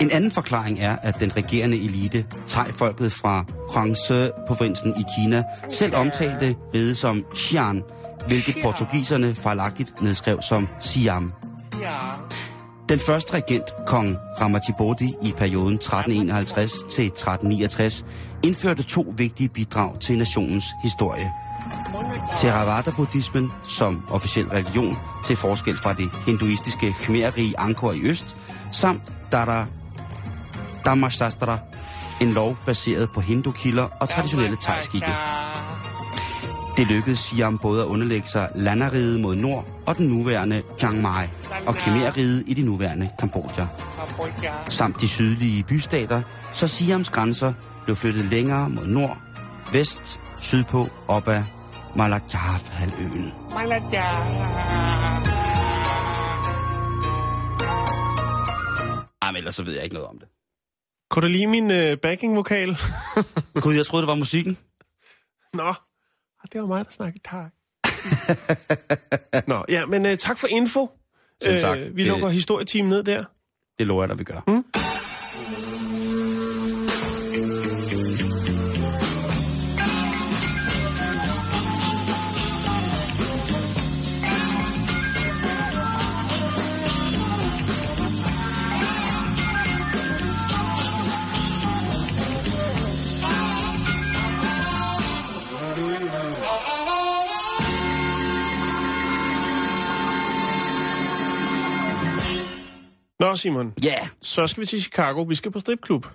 En anden forklaring er, at den regerende elite, thai-folket fra Huangse-provinsen i Kina, selv omtalte riget som Xi'an, hvilket portugiserne fejlagtigt nedskrev som Siam. Den første regent, kong Ramatibodi, i perioden 1351 til 1369, indførte to vigtige bidrag til nationens historie. Theravada-buddhismen som officiel religion, til forskel fra det hinduistiske khmerrige Angkor i øst, samt Dara Dhammashastra, en lov baseret på hindukilder og traditionelle thai det lykkedes Siam både at underlægge sig landeriget mod nord og den nuværende Chiang Mai og Khmer-riget i det nuværende Kambodja. Samt de sydlige bystater, så Siams grænser blev flyttet længere mod nord, vest, sydpå, op ad Malajar-halvøen. Jamen, ellers så ved jeg ikke noget om det. Kunne du lide min øh, backing-vokal? Gud, jeg troede, det var musikken. [LAUGHS] Nå, det var mig, der snakkede thai. [LAUGHS] Nå, ja, men uh, tak for info. Selv tak. Øh, vi Det- lukker historietimen ned der. Det lover jeg dig, vi gør. Mm. Nå, Simon. Ja. Yeah. Så skal vi til Chicago. Vi skal på stripklub.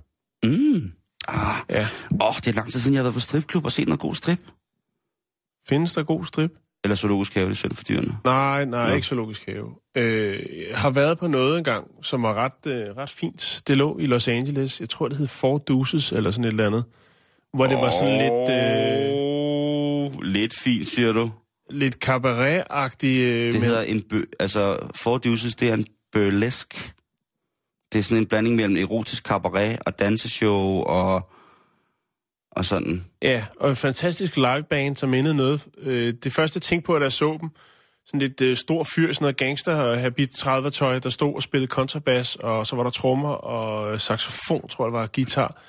Mm. Ah. Ja. Åh, oh, det er lang tid siden, jeg har været på stripklub og set noget god strip. Findes der god strip? Eller zoologisk have, det er synd for dyrene. Nej, nej, Nå. ikke zoologisk have. Øh, jeg har været på noget engang, som var ret, øh, ret fint. Det lå i Los Angeles. Jeg tror, det hed Four Deuces, eller sådan et eller andet. Hvor det var sådan lidt, øh, Oh, lidt fint, siger du. lidt cabaret-agtigt. Øh, Det hedder en bø... Altså, Four Deuces, det er en burlesque. Det er sådan en blanding mellem erotisk cabaret og danseshow og, og sådan. Ja, og en fantastisk liveband, som mindede noget. Øh, det første jeg tænkte på, da jeg så dem, sådan lidt øh, stor fyr, sådan noget gangster og habit 30 tøj, der stod og spillede kontrabas, og så var der trommer og saxofon, tror jeg var, guitar.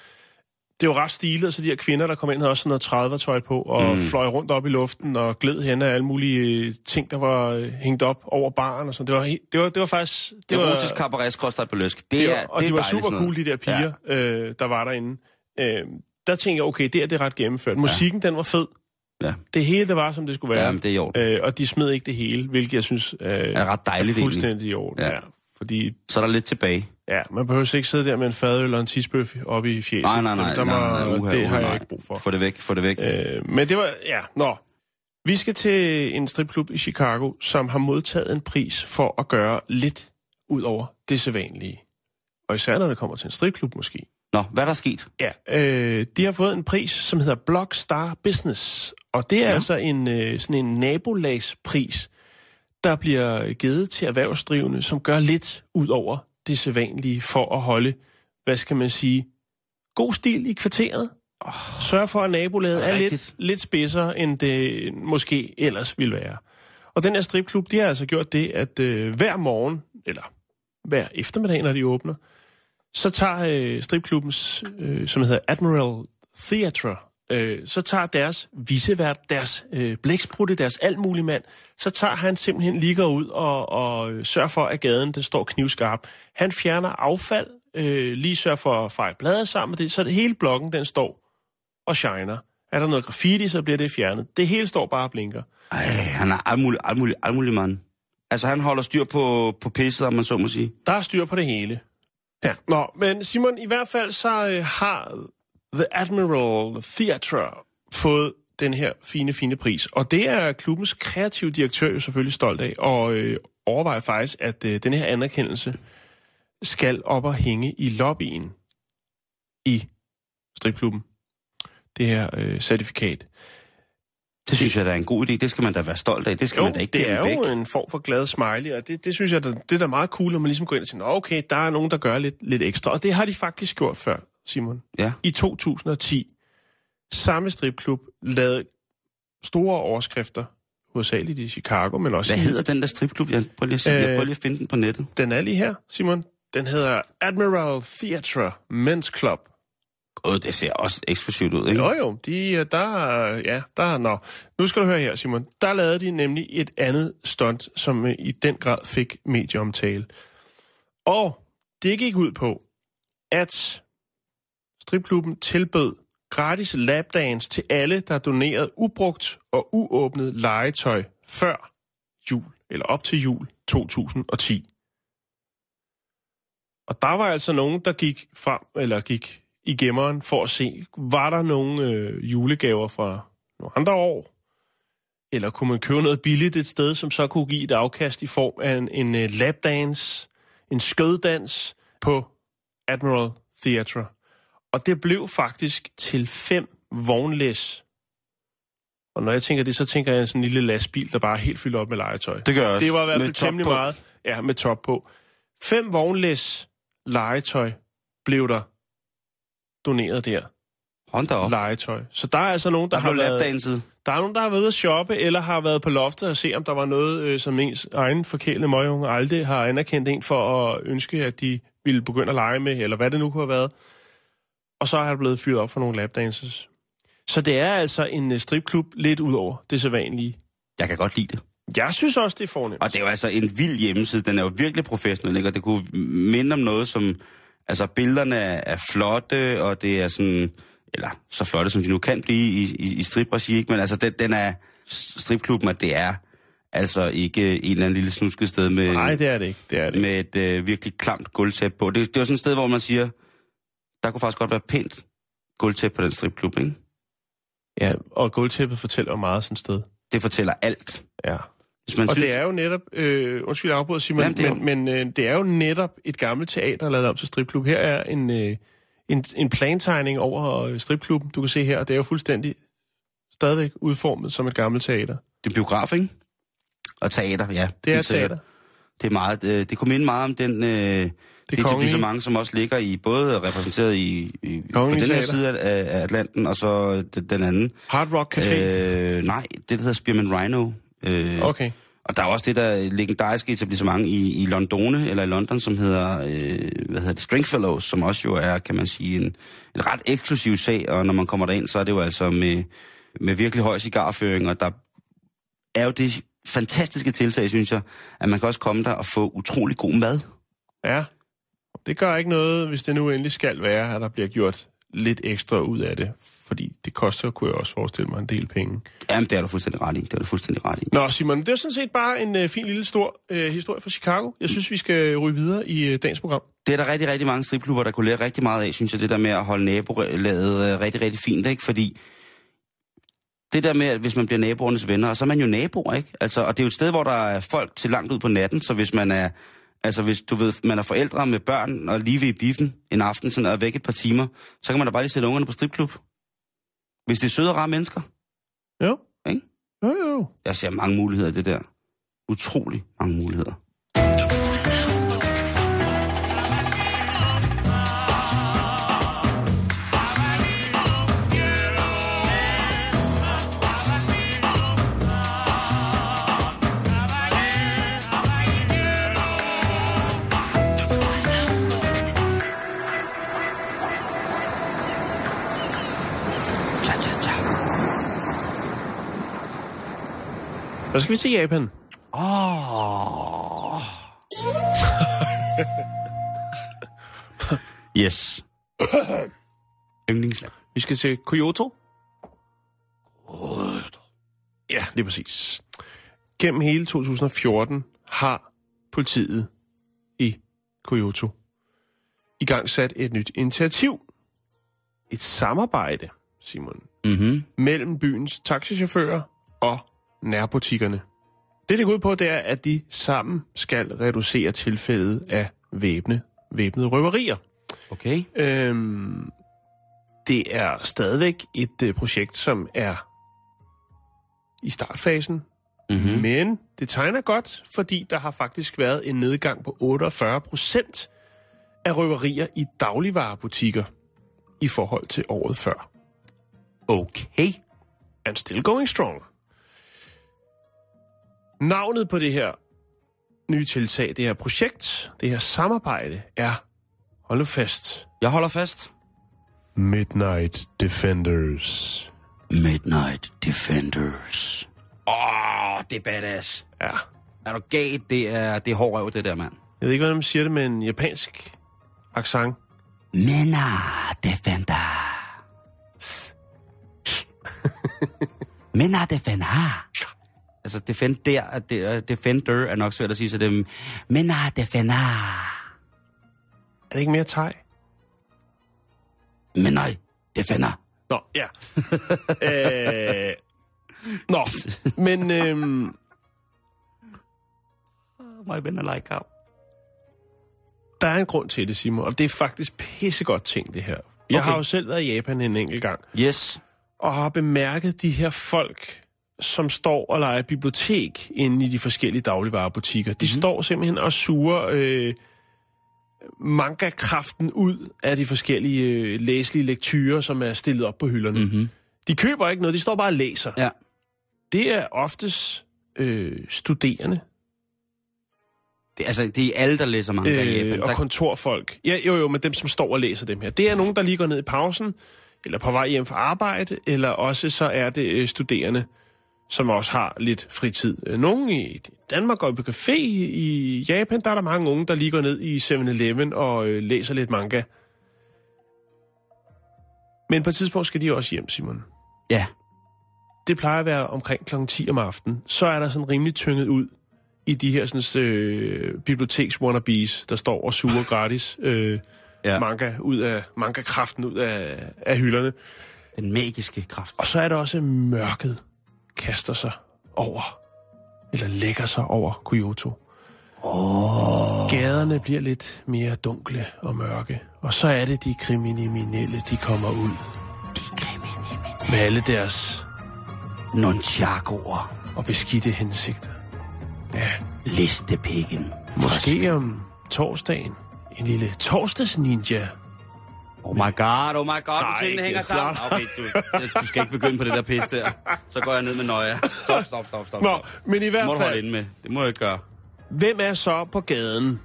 Det var ret stilet, og så de her kvinder, der kom ind, havde også sådan noget 30 tøj på, og mm. fløj rundt op i luften, og gled hen af alle mulige øh, ting, der var øh, hængt op over baren og sådan. Det var, det var, det var faktisk... Det var, Erotisk cabaret skråstrej burlesque. Det, det er, og det de er var super cool, de der piger, ja. øh, der var derinde. Øh, der tænkte jeg, okay, det er, det er ret gennemført. Musikken, ja. den var fed. Ja. Det hele, det var, som det skulle være. Ja, det er i orden. Øh, og de smed ikke det hele, hvilket jeg synes øh, Er ret dejligt er fuldstændig i orden. Ja. ja. Fordi Så er der lidt tilbage. Ja, man behøver ikke sidde der med en fadøl og en tisbøf oppe i fjeset. Nej, nej, nej. Der nej, må, nej, uha, det uha, har jeg nej. ikke brug for. Få det væk, få det væk. Øh, men det var, ja, nå. Vi skal til en stripklub i Chicago, som har modtaget en pris for at gøre lidt ud over det sædvanlige. Og især når det kommer til en stripklub måske. Nå, hvad er der sket? Ja, øh, de har fået en pris, som hedder Blockstar Business. Og det er ja. altså en, øh, sådan en nabolagspris, der bliver givet til erhvervsdrivende, som gør lidt ud over det sædvanlige for at holde, hvad skal man sige, god stil i kvarteret. Oh, Sørg for, at nabolaget er lidt, lidt spidsere, end det måske ellers ville være. Og den her stripklub, de har altså gjort det, at øh, hver morgen, eller hver eftermiddag, når de åbner, så tager øh, stripklubbens, øh, som hedder Admiral Theatre, øh, så tager deres visevært, deres øh, blæksprutte, deres mand, så tager han simpelthen lige går ud og, og øh, sørger for, at gaden den står knivskarp. Han fjerner affald, øh, lige sørger for at feje bladet sammen med det, så det hele blokken den står og shiner. Er der noget graffiti, så bliver det fjernet. Det hele står bare og blinker. Ej, han er muligt, alt muligt mand. Altså, han holder styr på, på pisset, om man så må sige. Der er styr på det hele. Ja. Nå, men Simon, i hvert fald så øh, har The Admiral Theatre fået den her fine, fine pris. Og det er klubbens kreative direktør jo selvfølgelig stolt af, og øh, overvejer faktisk, at øh, den her anerkendelse skal op og hænge i lobbyen i stripklubben. Det her øh, certifikat. Det synes jeg, der er en god idé. Det skal man da være stolt af. Det skal Jo, man da ikke det er væk. jo en form for glad smiley, og det, det synes jeg, det, det er da meget cool, når man ligesom går ind og siger, "Nå, okay, der er nogen, der gør lidt, lidt ekstra. Og det har de faktisk gjort før, Simon. Ja. I 2010, samme stripklub lavede store overskrifter, hovedsageligt i Chicago, men også Hvad i, hedder den der stripklub? Jeg prøver lige at, sige, jeg Øh, prøver lige at finde den på nettet. Den er lige her, Simon. Den hedder Admiral Theatre Men's Club. Åh, det ser også eksklusivt ud, ikke? Jo jo, de, øh, der, er- ja, der, er- nå. Nu skal du høre her, Simon. Der lavede de nemlig et andet stunt, som øh, i den grad fik medieomtale. Og det gik ud på, at stripklubben tilbød gratis lapdance til alle, der donerede ubrugt og uåbnet legetøj før jul, eller op til jul 2010. Og der var altså nogen, der gik frem, eller gik i gemmeren for at se, var der nogle øh, julegaver fra nogle andre år? Eller kunne man købe noget billigt et sted, som så kunne give et afkast i form af en, en øh, lapdance, en skøddans på Admiral Theatre. Og det blev faktisk til fem vognlæs. Og når jeg tænker det, så tænker jeg sådan en lille lastbil, der bare er helt fyldt op med legetøj. Det gør jeg også. Det var i hvert fald temmelig på. meget. Ja, med top på. Fem vognlæs legetøj blev der doneret der. Hold da op. Legetøj. Så der er altså nogen, der, Der har været. Der er nogen, der har været ude at shoppe, eller har været på loftet og se, om der var noget, øh, som ens egen forkælede møgunge aldrig har anerkendt en for at ønske, at de ville begynde at lege med, eller hvad det nu kunne have været. Og så er der blevet fyret op for nogle lapdances. Så det er altså en øh, stripklub lidt ud over det sædvanlige. Jeg kan godt lide det. Jeg synes også, det er fornemt. Og det er jo altså en vild hjemmeside. Den er jo virkelig professionel, ikke? Og det kunne minde om noget, som... Altså, billederne er, er flotte, og det er sådan... Eller så flotte, som de nu kan blive i, i, i stripregi, ikke? Men altså, den, den er... Stripklubben, at det er altså ikke en eller anden lille snusket sted med... Nej, det er det ikke. Det er det. Med et øh, virkelig klamt gulvtæppe på. Det, det var sådan et sted, hvor man siger, der kunne faktisk godt være pænt gulvtæppe på den stripklub, ikke? Ja, og gulvtæppet fortæller jo meget sådan et sted. Det fortæller alt. Ja. Hvis man Og synes, det er jo netop, øh, undskyld afbryder Simon, Jamen, det er men, men øh, det er jo netop et gammelt teater, lavet om til stripklub. Her er en, øh, en, en plantegning over øh, stripklubben, du kan se her, og det er jo fuldstændig stadigvæk udformet som et gammelt teater. det er biograf, ikke? Og teater, ja. Det er sikkert. teater. Det er meget, øh, det kunne minde meget om den, øh, det, det etablissement, som også ligger i, både repræsenteret i, i på den her side af, af Atlanten, og så den, den anden. Hard Rock Café. Øh, nej, det der hedder Spearman Rhino. Øh, okay. Og der er også det der legendariske etablissement i, i Londone, eller i London, som hedder, øh, hvad hedder det, Stringfellows, som også jo er, kan man sige, en, en ret eksklusiv sag, og når man kommer derind, så er det jo altså med, med virkelig høj cigarføring, og der er jo det fantastiske tiltag, synes jeg, at man kan også komme der og få utrolig god mad. Ja. Det gør ikke noget, hvis det nu endelig skal være, at der bliver gjort lidt ekstra ud af det. Fordi det koster, kunne jeg også forestille mig, en del penge. Jamen, det er du fuldstændig ret i. Det er du fuldstændig ret i. Nå, Simon, det er sådan set bare en øh, fin lille stor øh, historie fra Chicago. Jeg synes, vi skal ryge videre i øh, dagens program. Det er der rigtig, rigtig mange stripklubber, der kunne lære rigtig meget af, synes jeg, det der med at holde nabolaget øh, rigtig, rigtig fint, ikke? Fordi det der med, at hvis man bliver naboernes venner, og så er man jo naboer, ikke? Altså, og det er jo et sted, hvor der er folk til langt ud på natten, så hvis man er, altså hvis du ved, man er forældre med børn og lige ved i biffen en aften, sådan, og er væk et par timer, så kan man da bare lige sætte ungerne på stripklub. Hvis det er søde og rare mennesker, Jo. ikke? Jo, jo. Jeg ser mange muligheder i det der. Utrolig mange muligheder. Så skal vi til Japan. Åh. [LAUGHS] yes. Yndlingsland. Vi skal til Kyoto. Ja, det er præcis. Gennem hele 2014 har politiet i Kyoto i gang sat et nyt initiativ. Et samarbejde, Simon, Mhm. mellem byens taxichauffører og nærbutikkerne. Det, det går ud på, det er, at de sammen skal reducere tilfældet af væbne, væbnede røverier. Okay. Øhm, det er stadigvæk et øh, projekt, som er i startfasen, Mm-hmm. men det tegner godt, fordi der har faktisk været en nedgang på 48 procent af røverier i dagligvarerbutikker i forhold til året før. Okay. And still going strong. Navnet på det her nye tiltag, det her projekt, det her samarbejde er, hold nu fast, Jeg holder fast. Midnight Defenders. Midnight Defenders. Åh, oh, det er badass. Ja. Er du galt? Det er, det er hård røv, det der, mand. Jeg ved ikke, hvordan man siger det med en japansk accent. Midnight Defender. Midnight [LAUGHS] Defender. Altså, defender, er- det er- defender er nok svært at sige, så det er Midnight Defender. Er det ikke mere thai? Midnight Defender. Nå, ja. [LAUGHS] øh, nå, men øhm, My men like how. der er en grund til det, Simon, og det er faktisk pissegodt ting, det her. Jeg Okay. har jo selv været i Japan en enkelt gang, Yes. og har bemærket de her folk, som står og leger bibliotek inde i de forskellige dagligvarerbutikker. De mm-hmm. står simpelthen og suger øh, manga-kraften ud af de forskellige øh, læselige lektyrer, som er stillet op på hylderne. Mm-hmm. De køber ikke noget, de står bare og læser. Ja. det er oftest øh, studerende Det, altså, det er alle, der læser manga i øh, Japan. og Der, kontorfolk. Ja, jo, jo, men dem, som står og læser dem her. Det er nogen, der lige går ned i pausen, eller på vej hjem fra arbejde, eller også så er det øh, studerende, som også har lidt fritid. Øh, Nogen i Danmark går på café. I Japan, der er der mange unge, der lige går ned i 7-Eleven og øh, læser lidt manga. Men på et tidspunkt skal de også hjem, Simon. ja, Det plejer at være omkring kl. 10 om aftenen. Så er der sådan rimelig tynget ud i de her sådan, øh, biblioteks wannabes, der står og suger [LAUGHS] gratis øh, ja. manga ud af manga-kraften ud af, af hylderne. den magiske kraft. Og så er der også mørket kaster sig over, eller lægger sig over Kyoto. Oh. Gaderne bliver lidt mere dunkle og mørke. Og så er det de kriminelle, de kommer ud. De kriminelle. Med alle deres Nunchakuer. og beskidte hensigter. Ja, Listepikken. måske om torsdagen. En lille torsdags-ninja. Oh my god, oh my god, Nej, tingene hænger sammen. Okay, du, du skal ikke begynde på det der pis der. Så går jeg ned med nøje. Stop, stop, stop, stop. Nå, stop. men i Det hvert må du holde fald, inde med. Det må jeg ikke gøre. hvem er så på gaden?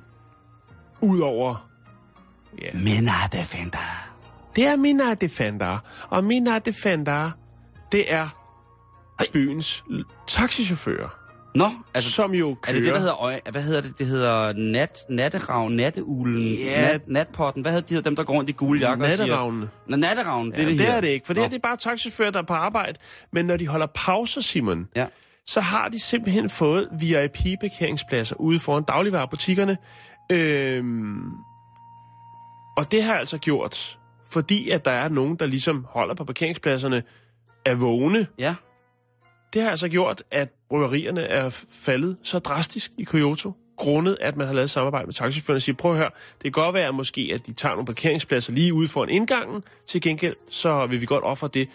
Udover... Ja, Mina Defender. det er Mina Defender. Og Mina Defender, det er byens taxichauffører, Nå, altså, som jo er kører... det det, der hedder? Hvad hedder det? Det hedder nat, natteravn, natteulen, Ja. nat, natpotten. Hvad hedder de her, dem, der går rundt i gule jakker? og siger-. Nå, det Ja, er det det her. er det ikke, for det her det er bare taxichauffører, der er på arbejde. Men når de holder pauser, Simon, Ja. så har de simpelthen fået VIP-parkeringspladser ude foran dagligvarerbutikkerne. Øhm, og det har altså gjort, fordi at der er nogen, der ligesom holder på parkeringspladserne, er vågne. Ja. Det har altså gjort, at bryggerierne er faldet så drastisk i Kyoto, grundet at man har lavet samarbejde med taxichaufførerne og siger, prøv at høre, det kan godt være måske, at de tager nogle parkeringspladser lige ude foran indgangen, til gengæld så vil vi godt ofre det. At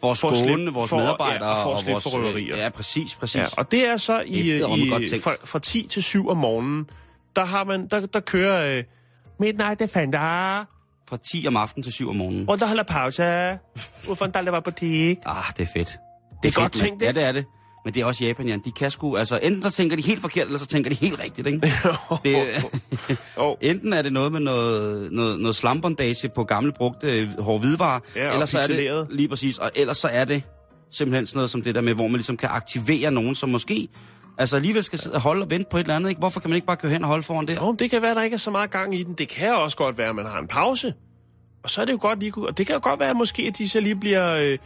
For skåne vores for- ja, medarbejdere og for og vores... for røverier. Ja, præcis, præcis. Ja, og det er så i, Det er godt i fra, fra 10 til 7 om morgenen, der, har man, der, der kører øh, Midnight Defender, Fra 10 om aftenen til 7 om morgenen. og der holder pause, hvorfor der var butik. Ah, det er fedt. Det er fedt, godt tænkt, ikke? Ja, det er det. Men det er også Japan, Jan. De kan sgu... Altså, enten så tænker de helt forkert, eller så tænker de helt rigtigt, ikke? [LAUGHS] det, Jo. [LAUGHS] enten er det noget med noget, noget, noget slambondage på gamle brugte øh, hårde hvidevarer, Ja, eller så er det lige præcis, og ellers så er det simpelthen sådan noget som det der med, hvor man ligesom kan aktivere nogen, som måske altså alligevel skal holde og vente på et eller andet, ikke? Hvorfor kan man ikke bare køre hen og holde foran der? Jo, det kan være, at der ikke er så meget gang i den. Det kan også godt være, at man har en pause. Og så er det jo godt lige. Og det kan jo godt være, at måske at de så lige bliver... Øh,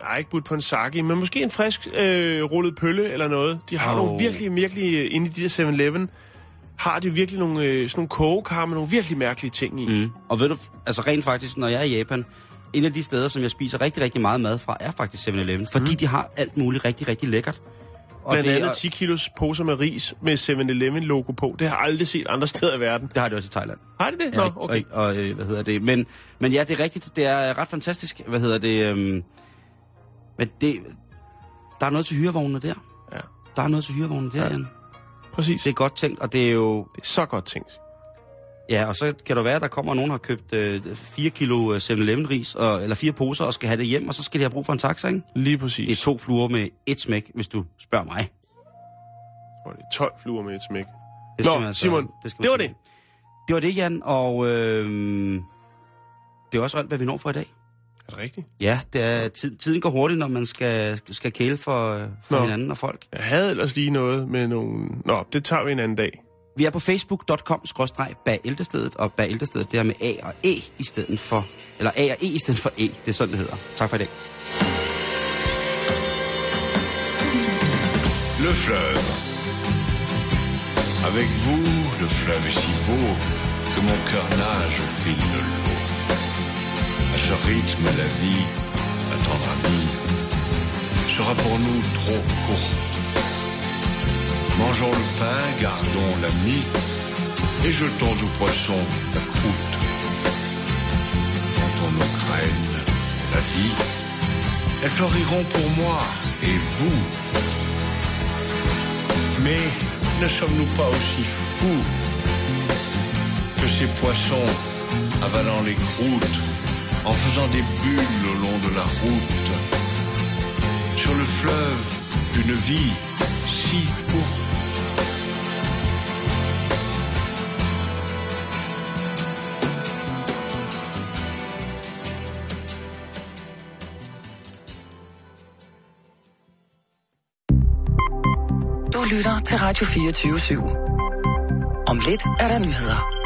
ej, ikke budt på en sake, men måske en frisk øh, rullet pølle eller noget. De har oh. Nogle virkelig, virkelig... øh, Inde i de der 7-Eleven har de virkelig nogle, øh, sådan nogle kogekar med nogle virkelig mærkelige ting i. Mm. Og ved du, altså rent faktisk, når jeg er i Japan, en af de steder, som jeg spiser rigtig, rigtig meget mad fra, er faktisk 7-Eleven. Fordi mm. de har alt muligt rigtig, rigtig lækkert. Og Blandt det, andet er- 10 kilos poser med ris med 7-Eleven logo på. Det har jeg aldrig set andre steder i verden. det har de også i Thailand. Har de det? Nå, og, okay. og, og, øh, hvad hedder det? Men, men ja, det er rigtigt. Det er ret fantastisk. Hvad hedder det? Øhm, men det, der er noget til hyrevognene der. Ja. Der er noget til hyrevognene der, Ja. ja. Jan. Præcis. Det er godt tænkt, og det er jo... det er så godt tænkt. Ja, og så kan det være, at der kommer nogen, der har købt øh, 4 kilo øh, 7-Eleven ris, og, eller fire poser, og skal have det hjem, og så skal de have brug for en taxa, ikke? Lige Det præcis. er to fluer med et smæk, hvis du spørger mig. Hvor det er 12 fluer med et smæk. Det skal Nå, man altså- Simon, skal man det var sige. det. Det var det, Jan, og øh, det er også alt, hvad vi når for i dag. Er det rigtigt? Ja, det er, tid, tiden går hurtigt, når man skal, skal kæle for, for Nå. hinanden og folk. Jeg havde ellers lige noget med nogle... Nå, det tager vi en anden dag. Vi er på facebook.com bag ældrestedet, og bag ældrestedet, det er med A og E i stedet for, eller A og E i stedet for E, det er sådan, det hedder. Tak for i dag. Le fleuve. Avec vous, le fleuve est si beau que mon cœur nage au fil de l'eau. Ce rythme, la vie, ma tendre amie, sera pour nous trop courte. Mangeons le pain, gardons l'ami, et jetons aux poissons la croûte. Plantons nos graines, la vie, elles fleuriront pour moi et vous. Mais ne sommes-nous pas aussi fous que ces poissons avalant les croûtes? En faisant des bulles au long de la route Sur le fleuve d'une vie si courte. Lytter til Radio 24 /7. Om lidt er der nyheder.